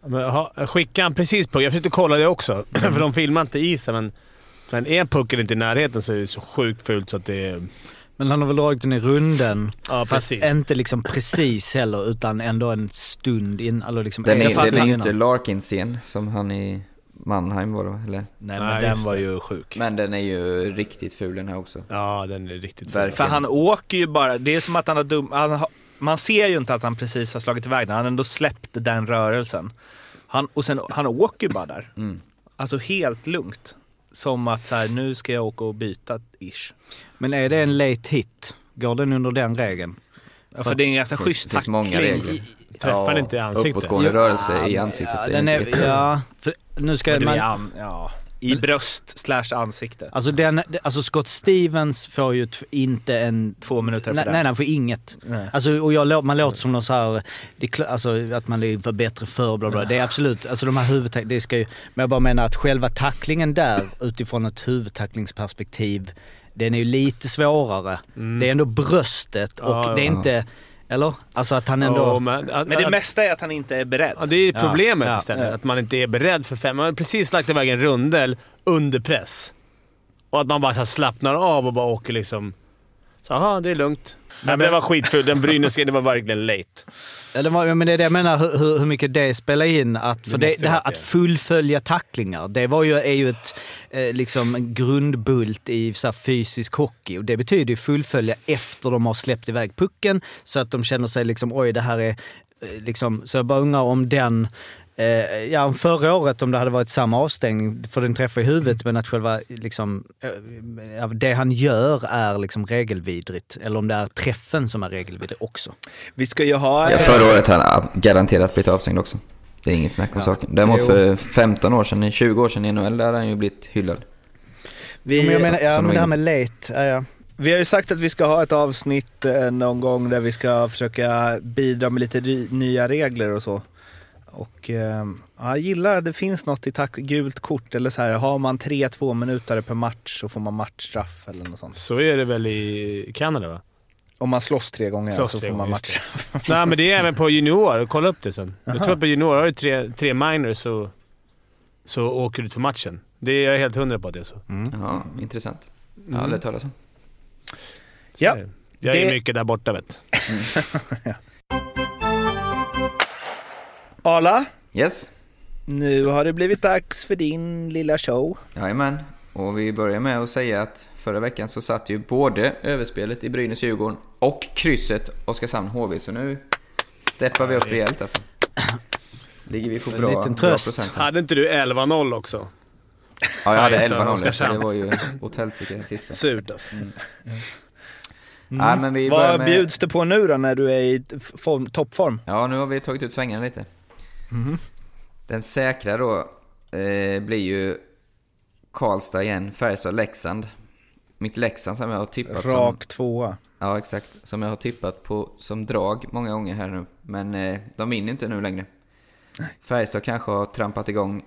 Men, ha, skickade han precis puck? Jag försökte kolla det också, för de filmar inte isen. Men, men är pucken inte i närheten så är det så sjukt fult så att det är... Men han har väl dragit den i runden. Ja, Fast precis. inte liksom precis heller, utan ändå en stund in. Alltså liksom Den en är, den är ju innan. inte Larkin-scen som han i Mannheim var det, eller? Nej, men Nej, den var det. ju sjuk. Men den är ju riktigt ful den här också. Ja, den är riktigt ful. Verkligen. För han åker ju bara, det är som att han har dum... Han har, man ser ju inte att han precis har slagit iväg den, han har ändå släppt den rörelsen. Han, och sen, han åker ju bara där. Mm. Alltså helt lugnt. Som att så här, nu ska jag åka och byta, ish. Men är det en late hit? Går den under den regeln? Ja, för det är en ganska Det finns- schysst finns många tackling. regler. Träffar den inte i ansiktet? Uppåtgående rörelse ja, i ansiktet. Ja, är, ja för nu ska man... an, ja, I bröst slash ansikte. Alltså, den, alltså Scott Stevens får ju inte en... Två minuter för nej, nej, han får inget. Nej. Alltså, och jag, man låter som någon så här, det, är alltså, att man var bättre förr, bla bla. Det är absolut, alltså de här huvudtack, det ska ju, men jag bara menar att själva tacklingen där utifrån ett huvudtacklingsperspektiv, den är ju lite svårare. Det är ändå bröstet och Ja, det är ja. inte, eller? Alltså att han ändå... Ja, men, att, Men det att- mesta är att han inte är beredd. Ja, det är problemet ja, istället. ja. Att man inte är beredd för fem. Man har precis lagt iväg en rundel under press. Och att man bara slappnar av och bara åker liksom... Så aha, det är lugnt. Nej, men det var skitfult. Den Brynäs det var verkligen late. Var, men det är det jag menar, hur, hur- mycket det spelar in. Att, för Det det, det här att fullfölja tacklingar, det var ju, är ju ett eh, liksom, grundbult i så här, fysisk hockey. Och det betyder ju fullfölja efter de har släppt iväg pucken, så att de känner sig liksom, oj det här är... eh, Liksom, så jag bara undrar om den... Eh, ja, om förra året om det hade varit samma avstängning, för den träffar i huvudet, men att själva liksom, eh, ja, det han gör är liksom regelvidrigt. Eller om det är träffen som är regelvidrig också. Vi ska ju ha... Ja, förra året har han garanterat blivit avstängd också. Det är inget snack om saken. Däremot för 15 år sedan, 20 år sedan i NHL, där har han ju blivit hyllad. vi, men jag menar, ja, men det här med late, ja, ja. Vi har ju sagt att vi ska ha ett avsnitt eh, någon gång där vi ska försöka bidra med lite ry- nya regler och så. Och eh, ja, jag gillar att det finns något i tack, gult kort eller så här. Har man tre två minuter per match så får man matchstraff eller något sånt. Så är det väl i Kanada va? Om man slåss tre gånger Slåss så tre får man matchstraff. Nej, men det är även på junior. Kolla upp det sen. Jag Aha. tror att på junior har du tre, tre minors så, så åker du för matchen. Det är jag helt hundra på att det är så. Ja, intressant. Jag har Mm. aldrig talat om. Så Ja, är det. Jag är mycket där borta vet Arla, Yes, nu har det blivit dags för din lilla show. jajamän. Och vi börjar med att säga att förra veckan så satt ju både överspelet i Brynäs-Djurgården och krysset Oskarshamn-HV. Så nu steppar vi upp rejält alltså. Ligger vi på En bra, liten bra tröst. procent. Hade inte du 11-0 också? Ja, jag hade Färjestad, 11-0 så Oskarshamn. det var ju åt helsike den sista. Surt alltså. Ja, men vi Vad med... bjuds det på nu då när du är i form, toppform? Ja, nu har vi tagit ut svängarna lite. Mhm. Den säkra då eh, blir ju Karlstad igen, Färjestad, Leksand. Mitt Leksand som jag har tippat som... Rak tvåa. Ja, exakt. Som jag har tippat på som drag många gånger här nu. Men eh, de vinner inte nu längre. Färjestad kanske har trampat igång.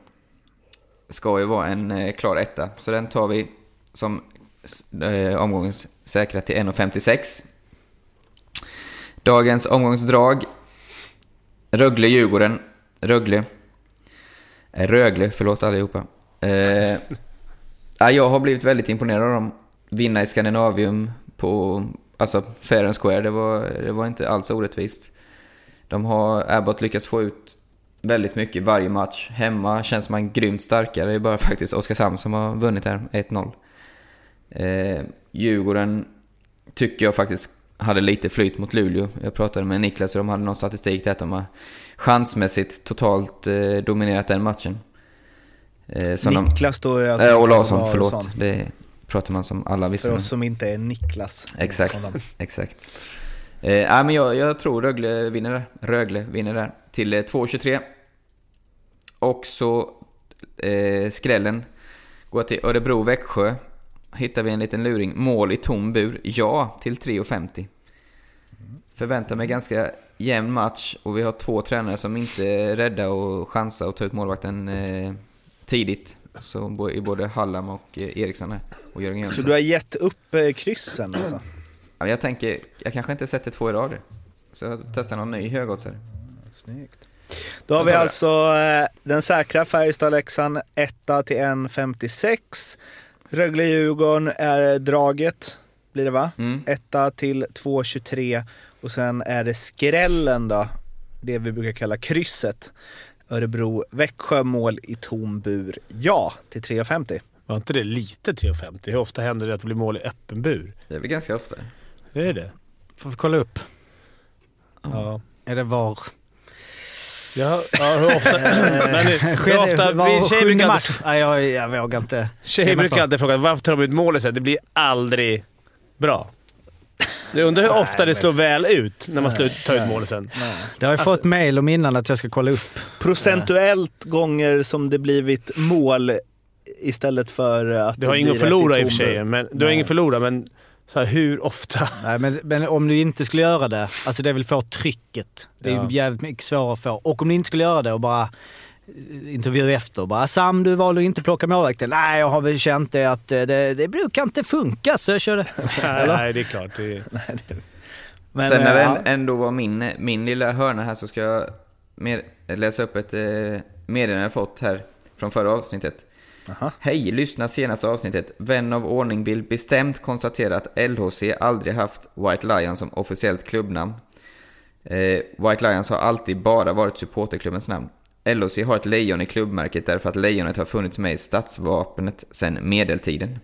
Ska ju vara en eh, klar etta. Så den tar vi som eh, omgångens säkra till 1,56. Dagens omgångsdrag. Rögle-Djurgården. Rögle. Eh, Rögle, förlåt allihopa. Eh, jag har blivit väldigt imponerad av dem. Vinna i Skandinavium på alltså fair and square, det var, det var inte alls orättvist. De har Abbott lyckats få ut väldigt mycket varje match. Hemma känns man grymt starkare. Det är bara faktiskt Oskarshamn som har vunnit här, 1-0. Eh, Djurgården tycker jag faktiskt hade lite flyt mot Luleå. Jag pratade med Niklas och de hade någon statistik där att de har chansmässigt totalt eh, dominerat den matchen. Eh, som Niklas då är alltså eh, och Larsson, förlåt. Det pratar man som alla visste. För oss som inte är Niklas. Exakt, exakt. Eh, men jag, jag tror Rögle vinner där. Rögle vinner där. Till eh, 2,23. Och så eh, skrällen går till Örebro-Växjö. Hittar vi en liten luring. Mål i tom bur. Ja, till 3,50. Förväntar mig ganska jämn match och vi har två tränare som inte är rädda och chansa och ta ut målvakten eh, tidigt. Så i både Hallam och eh, Eriksson. Och Jörgen Så Jönsson. du har gett upp eh, kryssen alltså? Ja, jag tänker, jag kanske inte sätter två i rader. Så jag testar någon ny högoddsare. Snyggt. Då har vi alltså eh, den säkra Färjestad-Leksand 1 till 1,56. Rögle-Djurgården är draget, blir det va? Mm. 1 till 2,23 och sen är det skrällen då, det vi brukar kalla krysset. Örebro-Växjö mål i tom bur, ja, till 3,50. Var inte det lite 3,50? Hur ofta händer det att det blir mål i öppen bur? Det är väl ganska ofta. Är det det? Får vi kolla upp. Ja. Är det var? Ja, ja hur ofta... men hur ofta... var vi tjejer brukar match? alltid, Nej, jag, jag vågar inte. tjejer brukar alltid fråga varför tar de ut målet sen? Det blir aldrig bra. Jag undrar hur ofta det slår väl ut när man slut- tar ut målet sen. Det har jag Alltså- fått mail om innan att jag ska kolla upp. Procentuellt gånger som det blivit mål istället för att Du har det ingen att förlora i och för sig, men du har Nej. ingen att förlora, men så här, hur ofta? Nej, men, men om du inte skulle göra det, alltså det är väl få trycket. Det är Ja. jävligt mycket svårare att få. Och om du inte skulle göra det och bara intervju efter bara “Sam, du valde att inte plocka målvakten”. Nej, jag har väl känt det att eh, det, det brukar inte funka så jag körde. Nej, det är klart. Det. Men, Sen när det eh, än- ändå var min, min lilla hörna här så ska jag med, läsa upp ett eh, meddelande jag fått här från förra avsnittet. Aha. Hej, lyssna senaste avsnittet. Vän av ordning vill bestämt konstatera att LHC aldrig haft White Lion som officiellt klubbnamn. Eh, White Lions har alltid bara varit supporterklubbens namn. LHC har ett lejon i klubbmärket därför att lejonet har funnits med i stadsvapnet sedan medeltiden.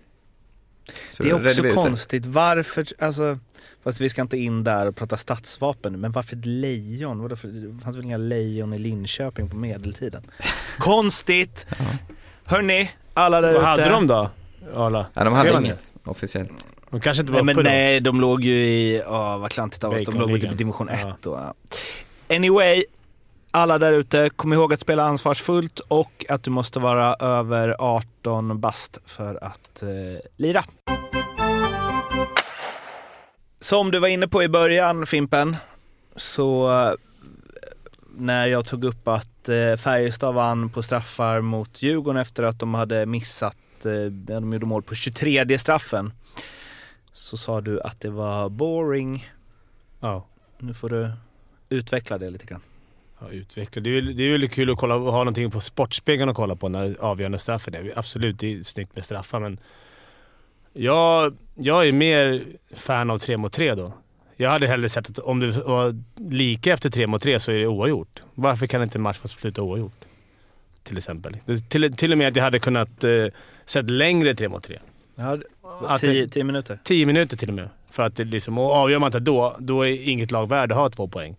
Så Det är också konstigt. Varför, alltså, fast vi ska inte in där och prata stadsvapen, men varför ett lejon? Vadå för, det fanns väl inga lejon i Linköping på medeltiden? konstigt! Hörni, alla där Vad hade ute. de då? Arla? Ja, de hade inget officiellt. De kanske inte var Nej, men uppe nej, de låg ju i, ja vad klantigt av oss, de låg i Baconligan. typ division 1 Ja. då. Anyway, alla där ute, kom ihåg att spela ansvarsfullt och att du måste vara över 18 bast för att eh, lira. Som du var inne på i början Fimpen, så eh, när jag tog upp att eh, Färjestad vann på straffar mot Djurgården efter att de hade missat, eh, de gjorde mål på 23 straffen, så sa du att det var boring. Ja. Nu får du utveckla det lite grann. Ja, utveckla. Det är, ju- det är ju kul att kolla, ha någonting på Sportspegeln att kolla på när avgörande straffen är. Absolut, det är snyggt med straffar, men jag, jag är mer fan av tre mot tre då. Jag hade hellre sett att om det var lika efter tre mot tre så är det oavgjort. Varför kan inte en match få sluta oavgjort? Till exempel. Till, till och med att jag hade kunnat eh, sett längre tre mot tre. Ja, tio, tio minuter. Tio minuter till och med. För att det liksom, och avgör man inte då, då är inget lag värd att ha två poäng.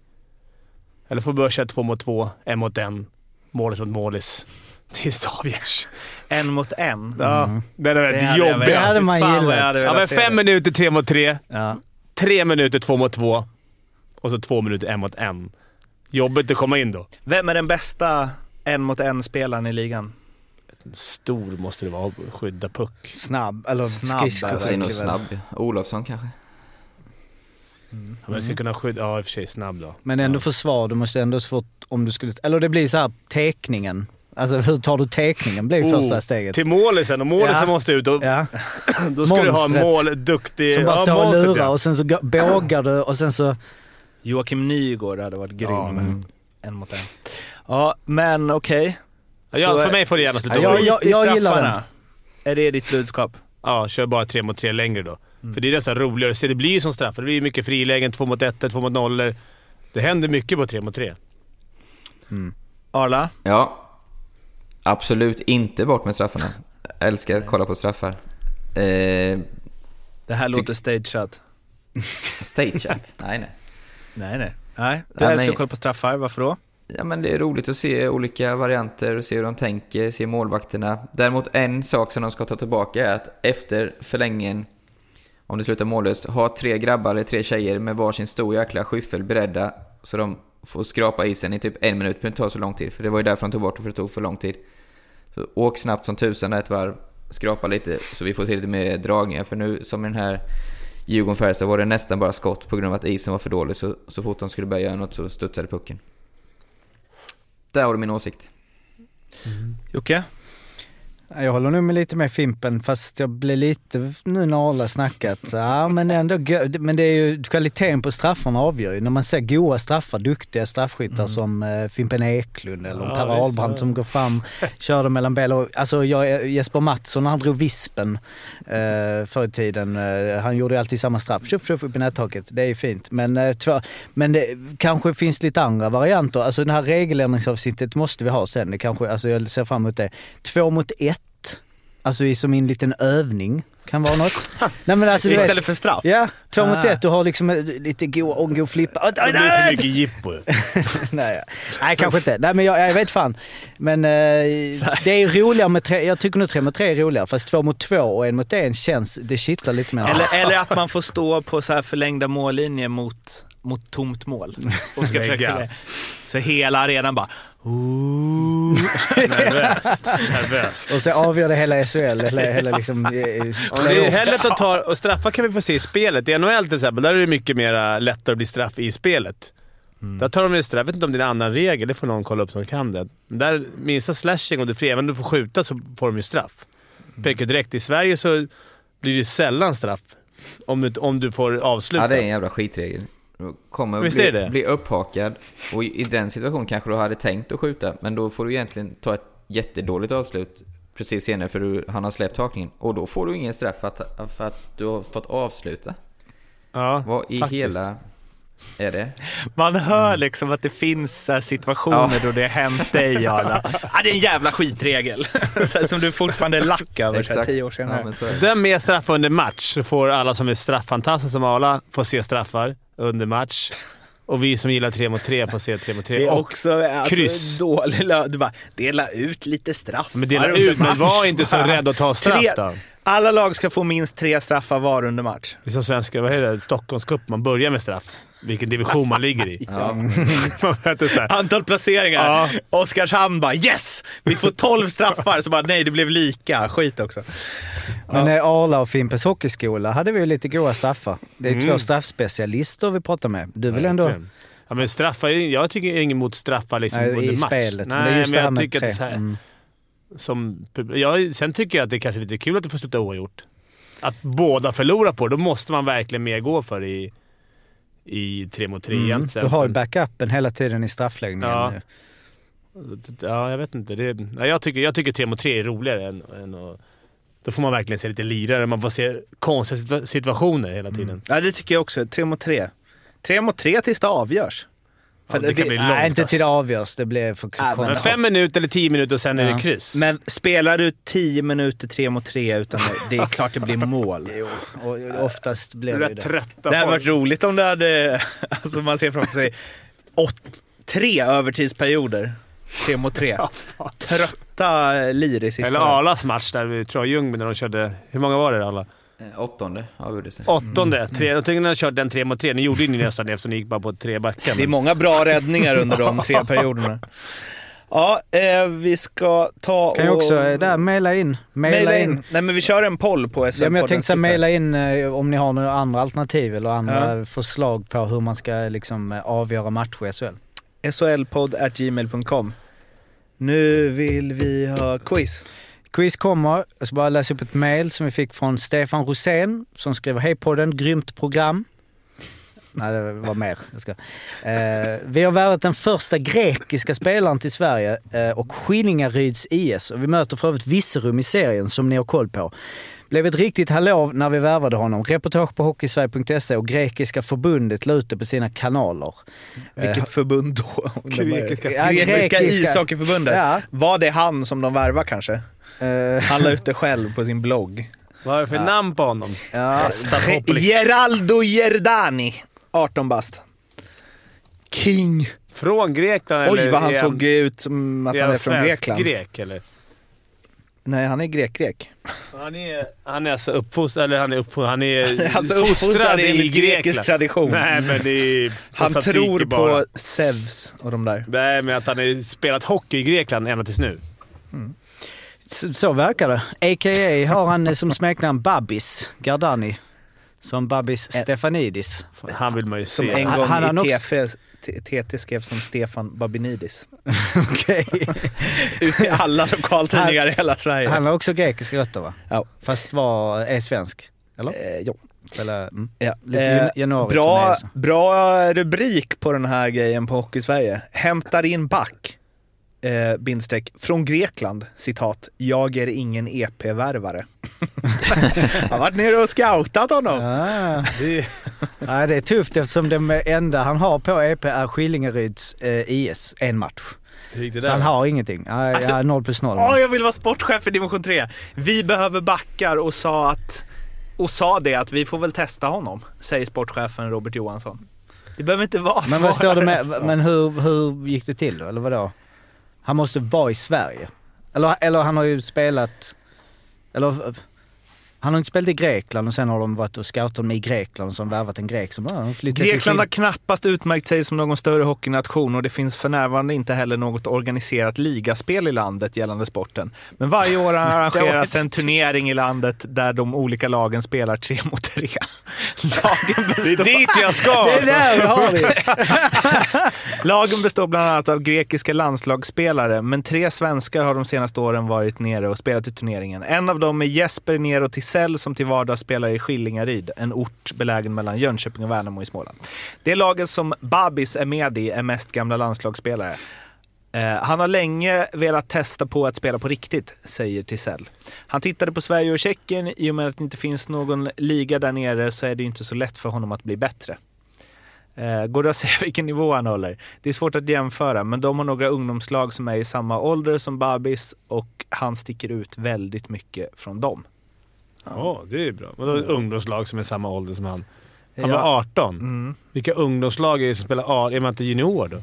Eller får börja köra två mot två, en mot en, målis mot målis. Tills det avgörs. En mot en. Ja, den är väldigt jobbig. Det hade man gillat. Ja, men fem minuter tre mot tre, Ja. tre minuter två mot två och så två minuter en mot en. Jobbigt att komma in då. Vem är den bästa en mot en spelaren i ligan? Stor måste det vara skydda puck. Snabb, eller Snabb, skridsko. verkligen. snabb. Olofsson kanske. Ja, Men jag ska kunna skydda... Ja, i och för sig snabb då. Men ändå försvar, du måste ändå få, om du skulle, eller det blir så här tekningen. Alltså hur tar du tekningen blir Oh, första steget. Till målisen, och målisen Ja. måste ut. Och, Ja, Då ska du ha en Monstret. mål, duktig... som bara ja, står och monstret, lurar ja. och sen så bågar du och sen så... Joakim Nygård hade varit grym. Ja, men- En mot en. Ja, men okej. Ja, ja, för mig får det gärna sluta Ja, ja, jag- i jag gillar straffarna. Är det ditt budskap? ja, kör bara tre mot tre längre då. Mm. För det är nästan roligare. Se, det blir ju som straff. Det blir mycket frilägen, två mot ett, två mot nollor. Det händer mycket på tre mot tre. Arla? Ja. Absolut inte bort med straffarna. Jag älskar att kolla på straffar. Eh, Det här låter stageat. Stageat? nej, nej. Nej, nej. Nej, du Ja, älskar att kolla på straffar. Varför då? Ja, men det är roligt att se olika varianter och se hur de tänker, se målvakterna. Däremot en sak som de ska ta tillbaka är att efter förlängningen, om det slutar mållöst, ha tre grabbar eller tre tjejer med varsin stor jäkla skyffel beredda så de får skrapa isen i typ en minut. Det behöver inte ta så lång tid, för det var ju därför de tog bort det, för det tog för lång tid. Så åk snabbt som tusan där ett varv, skrapa lite så vi får se lite mer dragningar. För nu, som i den här Djurgården-Färjestad, var det nästan bara skott på grund av att isen var för dålig. Så, så fort de skulle börja göra något så studsade pucken. Där har du min åsikt. Jocke? Jag håller nog med lite med Fimpen fast jag blir lite nu när Arla snackat. Ja men ändå, men det är ju kvaliteten på straffarna avgör ju. När man ser goa straffar, duktiga straffskyttar som eh, Fimpen Eklund eller Ja, Per Ahlbrand ja. som går fram, kör dem mellan. Och, Alltså jag, Jesper Mattsson han drog vispen eh, förr i tiden, eh, han gjorde ju alltid samma straff. Tjuff tjuff upp i nättaket, det är ju fint. Men, eh, två, men det kanske finns lite andra varianter. Alltså det här regeländringsavsnittet måste vi ha sen. Det kanske, alltså jag ser fram emot det. Två mot ett, alltså som en liten övning, kan vara något. Nej men alltså du vet, Istället för straff? Ja, två mot Ah. ett. Du har liksom eh, lite god, och god flippa. Ah, Det blir för mycket jippo. nej, nej, kanske inte. Nej, men jag, jag vet fan. Men eh, det är roligare med tre. Jag tycker nog tre mot tre är roligare. Fast två mot två och en mot en känns, det kittlar lite mer. Eller, eller att man får stå på så här förlängda mållinjer mot, mot tomt mål. Och ska försöka, så hela arenan bara... Nervöst. Nervöst. Och så avgör det hela SHL. Hela, hela liksom, eh, Det är hellre att tar... Och straffar kan vi få se i spelet. I NHL till exempel, där är det mycket mer lättare att bli straff i spelet. Där tar de ju straff. Jag vet inte om det är en annan regel, det får någon kolla upp som kan det. Där, minsta slashing, om du får, även om du får skjuta så får de ju straff. Pekar direkt. I Sverige så blir det sällan straff. Om du, om du får avsluta. Ja, det är en jävla skitregel. Kommer Visst bli, det? bli upphakad och i i den situationen kanske du hade tänkt att skjuta, men då får du egentligen ta ett jättedåligt avslut precis senare för du, han har släppt hakningen. Och då får du ingen straff för att, för att du har fått avsluta. ja, Vad i faktiskt. hela är det? Man hör liksom att det finns här situationer Ja. då det har hänt dig, Arla. ah, Det är en jävla skitregel. Som du fortfarande är lack över här, tio år senare. Ja. Döm mer straff under match, så får alla som är strafffantastiska som Arla få se straffar under match. Och vi som gillar tre mot tre får se tre mot tre. Det är Och också alltså, kryss. dålig lö- Du bara, dela ut lite straff. Men dela ut, men var inte så rädd att ta straff Tre- då. Alla lag ska få minst tre straffar var under match. Det är som svenska, vad heter det? Stockholmscup. Man börjar med straff. Vilken division man ligger i. Ja. Man så här. Antal placeringar. Ja. Oskarshamn bara yes! Vi får 12 straffar. Så bara nej, det blev lika. Skit också. Men eh, Arla och Fimpens Hockeyskola hade vi ju lite goda straffar. Det är Mm. två straffspecialister vi pratar med. Du vill ändå... Verkligen. Ja, men straffar, jag tycker inget emot straffar liksom Nej, under i match. spelet. Nej, men det är just det här jag med tycker tre. att det är så här, Mm. Som, jag, Sen tycker jag att det är kanske är lite kul att det får sluta oavgjort. Att båda förlorar på det, då måste man verkligen mer gå för i, i tre mot tre Mm. till Du har ju backupen hela tiden i straffläggningen. Ja. Ja, jag vet inte. Det, ja, jag, tycker, jag tycker tre mot tre är roligare än, än att... Då får man verkligen se lite lirare. Man får se konstiga situa- situationer hela tiden. Ja, det tycker jag också. Tre mot tre. Tre mot tre tills det avgörs. Ja, det kan bli långt. Nej, inte alltså. till det avgörs. Det blir för men Men fem minuter eller tio minuter och sen är Ja. det kryss. Men spelar du 10 minuter tre mot tre utan det är klart det blir mål. Jo, och oftast blir det det det. Det hade varit roligt om det hade... Alltså man ser framför sig åt, tre övertidsperioder. Tre mot tre. Trötta lir i sista. Eller Arlas match där vid Troy Ljungby när de körde... Hur många var det alla? Eh, Åttonde avgjordes det. Åttonde. Mm. Tre, jag tänkte när de körde den tre mot tre. Ni gjorde ju ni nästan det eftersom ni gick bara på tre backar. Det är men- många bra räddningar under de tre perioderna. Ja, eh, vi ska ta Kan ju och... också eh, där mejla in. Mejla Maila in. in. Nej men vi kör en poll på SHL Ja, men jag tänkte här, mejla in eh, om ni har några andra alternativ eller andra förslag på hur man ska liksom eh, avgöra matcher i SHL. SHLpodd.gmail.com Nu vill vi ha quiz. Quiz kommer. Jag ska bara läsa upp ett mejl som vi fick från Stefan Rosén som skriver Hej podden, grymt program. Nej, det var mer. Jag ska. Eh, vi har värvat den första grekiska spelaren till Sverige eh, och Skillingaryds IS. Och vi möter för övrigt Virserum i serien som ni har koll på. Blev ett riktigt hallå när vi värvade honom. Reportage på Hockeysverige.se och Grekiska förbundet la ut det på sina kanaler. Vilket förbund då? Grekiska- grekiska, grekiska. ishockeyförbundet. Ja. Var det han som de värvar kanske? Eh, Han la ut det själv på sin blogg. Vad har du för namn på honom? Ja. Geraldo Gerdani, 18 bast. King. Från Grekland Oj eller vad han är såg ut som att är han är från Grekland. grek eller? Nej, han är grek-grek. Han är, han är alltså uppfostrad, eller han är uppfostrad, han är Alltså uppfostrad enligt grekisk tradition. Nej men det är Han tror bara. på Zeus och de där. Nej men att han har spelat hockey i Grekland ända tills nu. Så, så verkar det. A.k.a. har han som smeknamn Babis Gardani. Som Babis Stefanidis. Han vill man ju Som se. en Han- gång han har i TF, TT skrev som Stefan Babinidis. Okej. Ut i alla lokaltidningar i hela Sverige. Han har också grekiska rötter va? Ja. Fast var, är svensk. Eller? Eh, jo. Eller mm. Ja. Lite Eh, januari bra, bra rubrik på den här grejen på Hockey-Sverige. Hämtar in back. Eh, bindstreck. Från Grekland. Citat. Jag är ingen EP-värvare. Han har varit nere och scoutat honom. Ah. ja, det är tufft eftersom det enda han har på EP är Skillingeryds eh, IS, en match. Det Så han har ingenting. Ja, Alltså, ja, 0 plus 0. Åh, jag vill vara sportchef i division 3. Vi behöver backar och sa att och sa det att vi får väl testa honom, säger sportchefen Robert Johansson. Det behöver inte vara Men vad står det med, men hur, hur gick det till då? Eller vadå? Han måste vara i Sverige. Eller, eller han har ju spelat, eller han har inte spelat i Grekland och sen har de varit och scoutat honom i Grekland och så har de värvat en grek som bara flyttat till Grekland har knappast utmärkt sig som någon större hockeynation och det finns för närvarande inte heller något organiserat ligaspel i landet gällande sporten. Men varje år arrangeras en turnering i landet där de olika lagen spelar tre mot tre. Lagen Det är består, dit jag ska! Det är där vi har det! lagen består bland annat av grekiska landslagsspelare, men tre svenskar har de senaste åren varit nere och spelat i turneringen. En av dem är Jesper Nero Tisell som till vardags spelar i Skillingaryd, en ort belägen mellan Jönköping och Värnamo i Småland. Det laget som Babis är med i är mest gamla landslagsspelare. Eh, han har länge velat testa på att spela på riktigt, säger Tisell. Han tittade på Sverige och Tjeckien. I och med att det inte finns någon liga där nere så är det inte så lätt för honom att bli bättre. Eh, går det att säga vilken nivå han håller? Det är svårt att jämföra, men de har några ungdomslag som är i samma ålder som Babis och han sticker ut väldigt mycket från dem. Ja, det är bra. Vadå ungdomslag som är samma ålder som han? Han Ja. var 18. Mm. Vilka ungdomslag är det som spelar A? Är man inte junior då?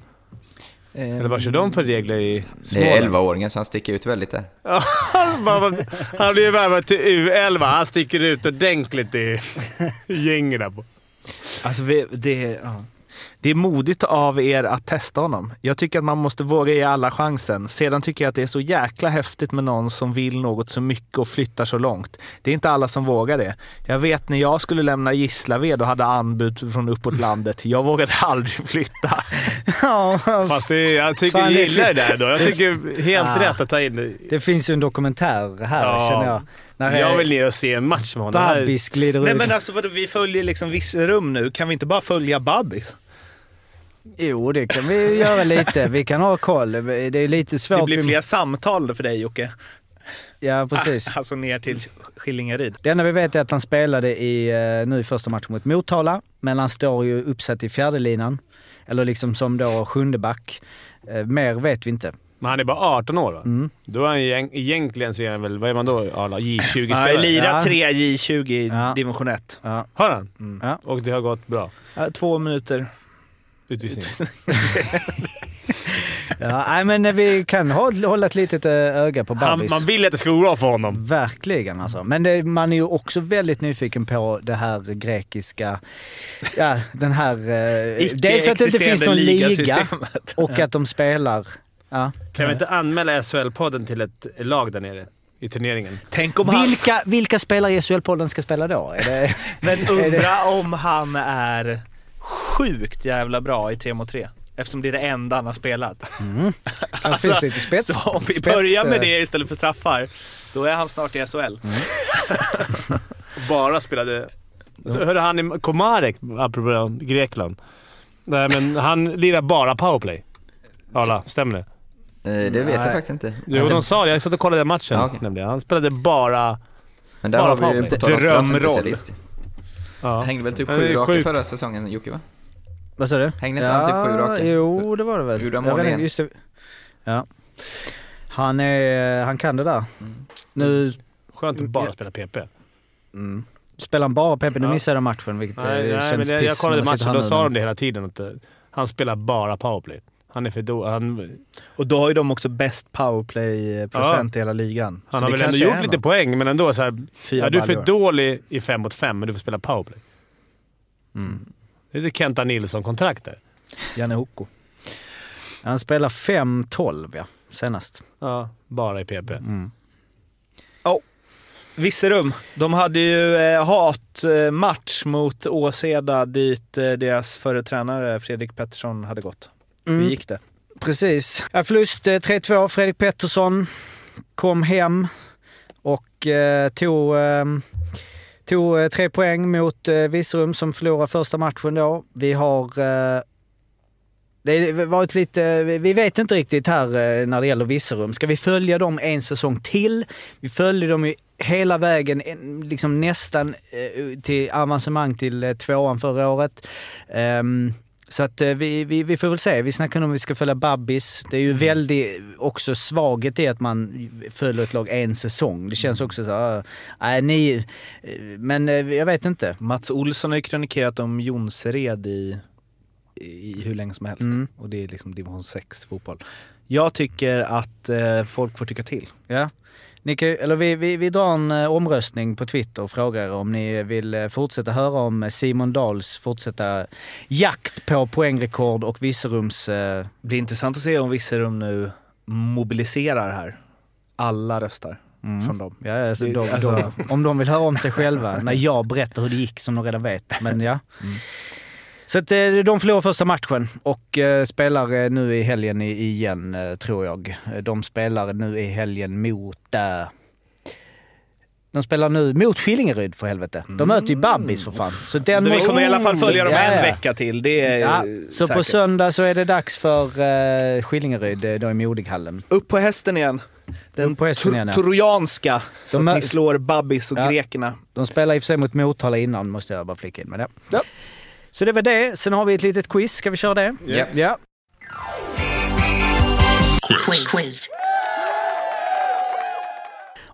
Eller vad kör de för regler i Det Småland? är 11-åringen så han sticker ut väldigt där. Ja, han blir värvad till U11. Han sticker ut ordentligt i gänget där på. Alltså, vi, det, ja. Det är modigt av er att testa honom. Jag tycker att man måste våga ge alla chansen. Sedan tycker jag att det är så jäkla häftigt med någon som vill något så mycket och flyttar så långt. Det är inte alla som vågar det. Jag vet när jag skulle lämna Gislaved och hade anbud från uppåt landet. Jag vågade aldrig flytta. Ja, Fast det, jag tycker Fan, jag gillar det där då. Jag tycker helt Ah. rätt att ta in det. det finns ju en dokumentär här Ja. känner jag. När Jag vill ner och se en match med honom. Babis glider Nej ut. men alltså vadå, vi följer liksom Virserum nu. Kan vi inte bara följa Babbis? Jo, det kan vi göra lite. Vi kan ha koll. Det är lite svårt. Det blir Vi- fler samtal för dig Jocke. Ja, precis. Alltså ner till Skillingaryd. Det enda vi vet är att han spelade i, eh, nu i första matchen mot Motala, men han står ju uppsatt i fjärde linan Eller liksom som då sjunde back. Eh, Mer vet vi inte. Men han är bara 18 år va? Mm. Då är han ju egent- egentligen så är han väl, vad är man då? Alla Han har J20-spelare? lirat. 3 J20 i Ja. division 1. Ja. Har han? Mm. Ja. Och det har gått bra? Två minuter. Utvisning? Ja, nej, men vi kan hå- hålla ett litet eh, öga på Babis. man vill att det ska gå bra för honom. Verkligen alltså. Men det, man är ju också väldigt nyfiken på det här grekiska, ja den här... Eh, dels att det inte finns någon liga och att de spelar... Ja. Kan vi inte anmäla SHL-podden till ett lag där nere i turneringen? Tänk om han... Vilka, vilka spelare i SHL-podden ska spela då? Är det, Men är det, undra om han är sjukt jävla bra i 3 mot 3. Eftersom det är det enda han har spelat. det finns lite spets. så om vi spets, börjar med eh, det istället för straffar, då är han snart i SHL. Bara spelade... Så hörde han i Komarek, apropå Grekland. Nej, men han lirar bara powerplay. Arla, stämmer det? Eh, Det vet jag faktiskt inte. Jo, de sa det. Jag satt och kollade den matchen Ja, okej. nämligen. Han spelade bara... Men där bara har vi ju på tal om Drömroll. Ja. Hängde väl typ sju raka förra säsongen, Jocke va? Vad sa du? Hängde inte han typ sju raka? Jo, det var det väl. Gjorde han mål igen? just det. Ja. Han, är, han kan det där. Mm. Nu, Skönt att bara spela PP. Mm. Spelar han bara PP? Nu Ja. missade jag matchen vilket eh, Nej, nej, känns men jag, jag piss kollade matchen, här då sa de det hela tiden. Att, eh, han spelar bara powerplay. Han är för då, han, Och då har ju de också bäst powerplay-procent i hela ligan. han Så har väl ändå gjort lite något. poäng, men ändå så här, ja, Du är för dålig i fem mot fem, men du får spela powerplay. Mm. Det är det Kenta Nilsson-kontrakt där. Janne Hoko. Han spelar 5-12 ja, senast. Ja, bara i PP. Mm. Virserum, de hade ju eh, hatmatch mot Åseda dit eh, deras förre tränare Fredrik Pettersson hade gått. Hur Mm. gick det? Precis. Ja, förlust eh, 3-2. Fredrik Pettersson kom hem och eh, tog, eh, tog eh, tre poäng mot eh, Virserum som förlorade första matchen då. Vi har eh, det har varit lite, vi vet inte riktigt här när det gäller Virserum. Ska vi följa dem en säsong till? Vi följde dem ju hela vägen, liksom nästan till avancemang till tvåan förra året. Ehm, så att eh, vi, vi, vi får väl se. Vi snackar om vi ska följa Babbis. Det är ju väldigt också svaghet i att man följer ett lag en säsong. Det känns också så här, nej ni, eh, men eh, jag vet inte. Mats Olsson har ju krönikerat om Jonsered i, i hur länge som helst. Mm. Och det är liksom division 6 fotboll. Jag tycker att eh, folk får tycka till. Ja. Ni kan, eller vi, vi, vi drar en eh, omröstning på Twitter och frågar om ni vill eh, fortsätta höra om Simon Dahls fortsätta jakt på poängrekord och Virserums... Eh, Det blir intressant att se om Virserum nu mobiliserar här. Alla röstar mm. från dem. Ja, alltså, de, alltså- de, om de vill höra om sig själva när jag berättar hur det gick som de redan vet. Men ja. Mm. Så att, eh, de förlorar första matchen och eh, spelar eh, nu i helgen igen, tror jag. De spelar nu i helgen mot... De spelar nu mot Skillingeryd för helvete. De möter ju Babbis för fan. Så den Vi måste- kommer i alla fall följa dem en vecka till. Det är Ja, så på säkert. söndag så är det dags för uh, Skillingeryd då i Modighallen. Upp på hästen igen. Den på hästen igen, ja. trojanska. Så De att ni slår Babbis och Ja. grekerna. De spelar i och för sig mot Motala innan, måste jag bara flika in med det. Ja. Så det var det. Sen har vi ett litet quiz. Ska vi köra det? Yes. Ja. Quiz.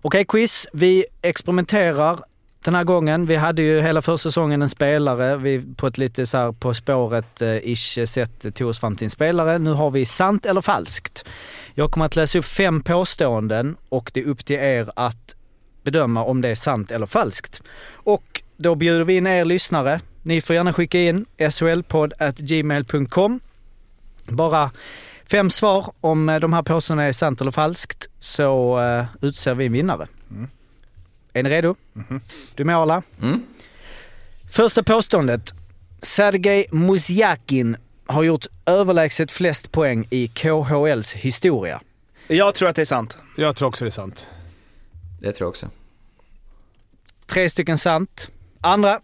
Okej, quiz. Vi experimenterar den här gången. Vi hade ju hela försäsongen en spelare, vi på ett lite så här På spåret-ish sätt tog oss fram till en spelare. Nu har vi sant eller falskt. Jag kommer att läsa upp fem påståenden och det är upp till er att bedöma om det är sant eller falskt. Och då bjuder vi in er lyssnare. Ni får gärna skicka in solpodd.gmail.com. Bara fem svar om eh, de här påståendena är sant eller falskt så uh, utser vi en vinnare. Mm. Är ni redo? Mhm. Du är med Arla? Mm. Första påståendet. Sergej Musjakin har gjort överlägset flest poäng i KHLs historia. Jag tror att det är sant. Jag tror också det är sant. Det tror jag också. Tre stycken sant. Andra.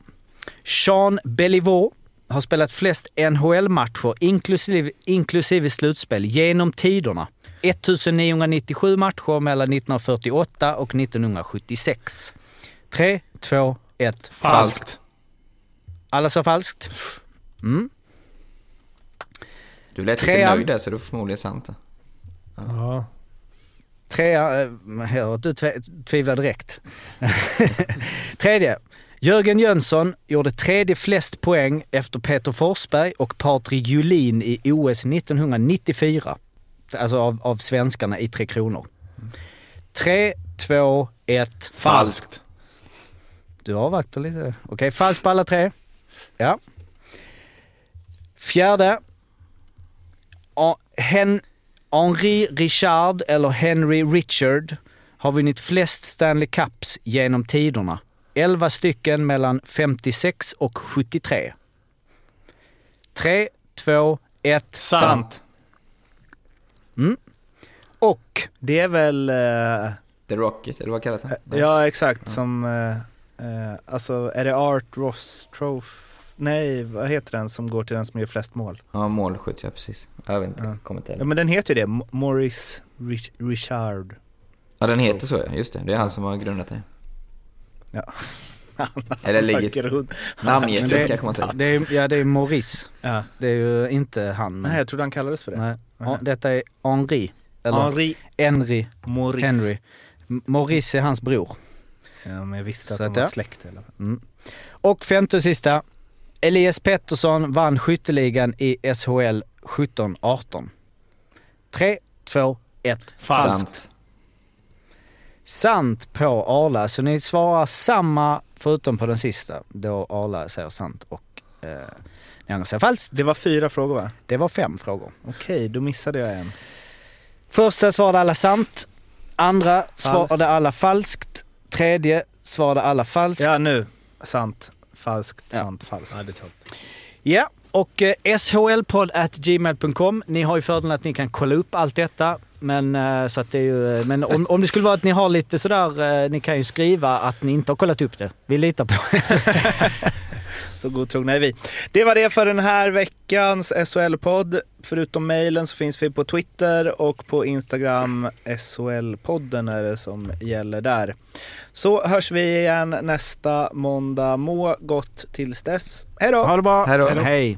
Sean Beliveau har spelat flest NHL-matcher inklusive, inklusive slutspel genom tiderna. 1997 matcher mellan 1948 och 1976. 3, 2, 1. Falskt. Alla sa falskt. Mm. Du lät lite Trean. nöjd där så du får förmodligen sant. det. Ja. Trea, eh, jag hör att du tve- tvivlar direkt. Tredje. Jörgen Jönsson gjorde tredje flest poäng efter Peter Forsberg och Patrik Julin i OS 1994. Alltså av, av svenskarna i Tre Kronor. Tre, två, ett. Falskt. Du avvaktar lite. Okej, falskt på alla tre. Ja. Fjärde. Hen- Henri Richard, eller Henry Richard, har vunnit flest Stanley Cups genom tiderna. 11 stycken mellan 56 och 73. 3, 2, 1. Sant. Och Det är väl... eh, The Rocket, eller vad kallas han? ja, exakt. Som... eh, eh, alltså, är det Art Ross Trophy? Nej, vad heter den som går till den som gör flest mål? Ja, målskytt, ja precis. Jag vet inte, Ja. kommer inte Ja, men den heter ju det. M- Morris Rich- Richard. Ja, den heter så ja, just det. Det är han som har grundat det. Ja. Eller ligger... Grund- Men Namngett det- kanske man säger. det är, ja, det är Maurice. Ja. Det är ju inte han. Men, Nej, jag trodde han kallades för det. nej. Detta är Henri. Eller Henri Henry. Morris. Henry. Maurice är hans bror. Ja, men jag visste att Så de att, var ja. släkt fall. Mm. Och femte och sista. Elias Pettersson vann skytteligan i SHL 17-18. 3, 2, 1. Sant. Sant på Arla, så ni svarar samma förutom på den sista då Arla säger sant och eh, ni andra säger falskt. Det var fyra frågor va? Det var fem frågor. Okej, då missade jag en. Första svarade alla sant, andra svarade alla falskt, tredje svarade alla falskt. Ja, nu. Sant, falskt, Ja. sant, falskt. Ja, det är sant. Ja, och eh, shlpodd.gmail.com. Ni har ju fördelen att ni kan kolla upp allt detta. Men, eh, så att det är ju, eh, men om, om det skulle vara att ni har lite sådär, eh, ni kan ju skriva att ni inte har kollat upp det. Vi litar på er. Så godtrogna är vi. Det var det för den här veckans SHL-podd. Förutom mejlen så finns vi på Twitter och på Instagram. SHL-podden är det som gäller där. Så hörs vi igen nästa måndag. Må gott tills dess. Hej då! Ha det bra. Hej då. Hej.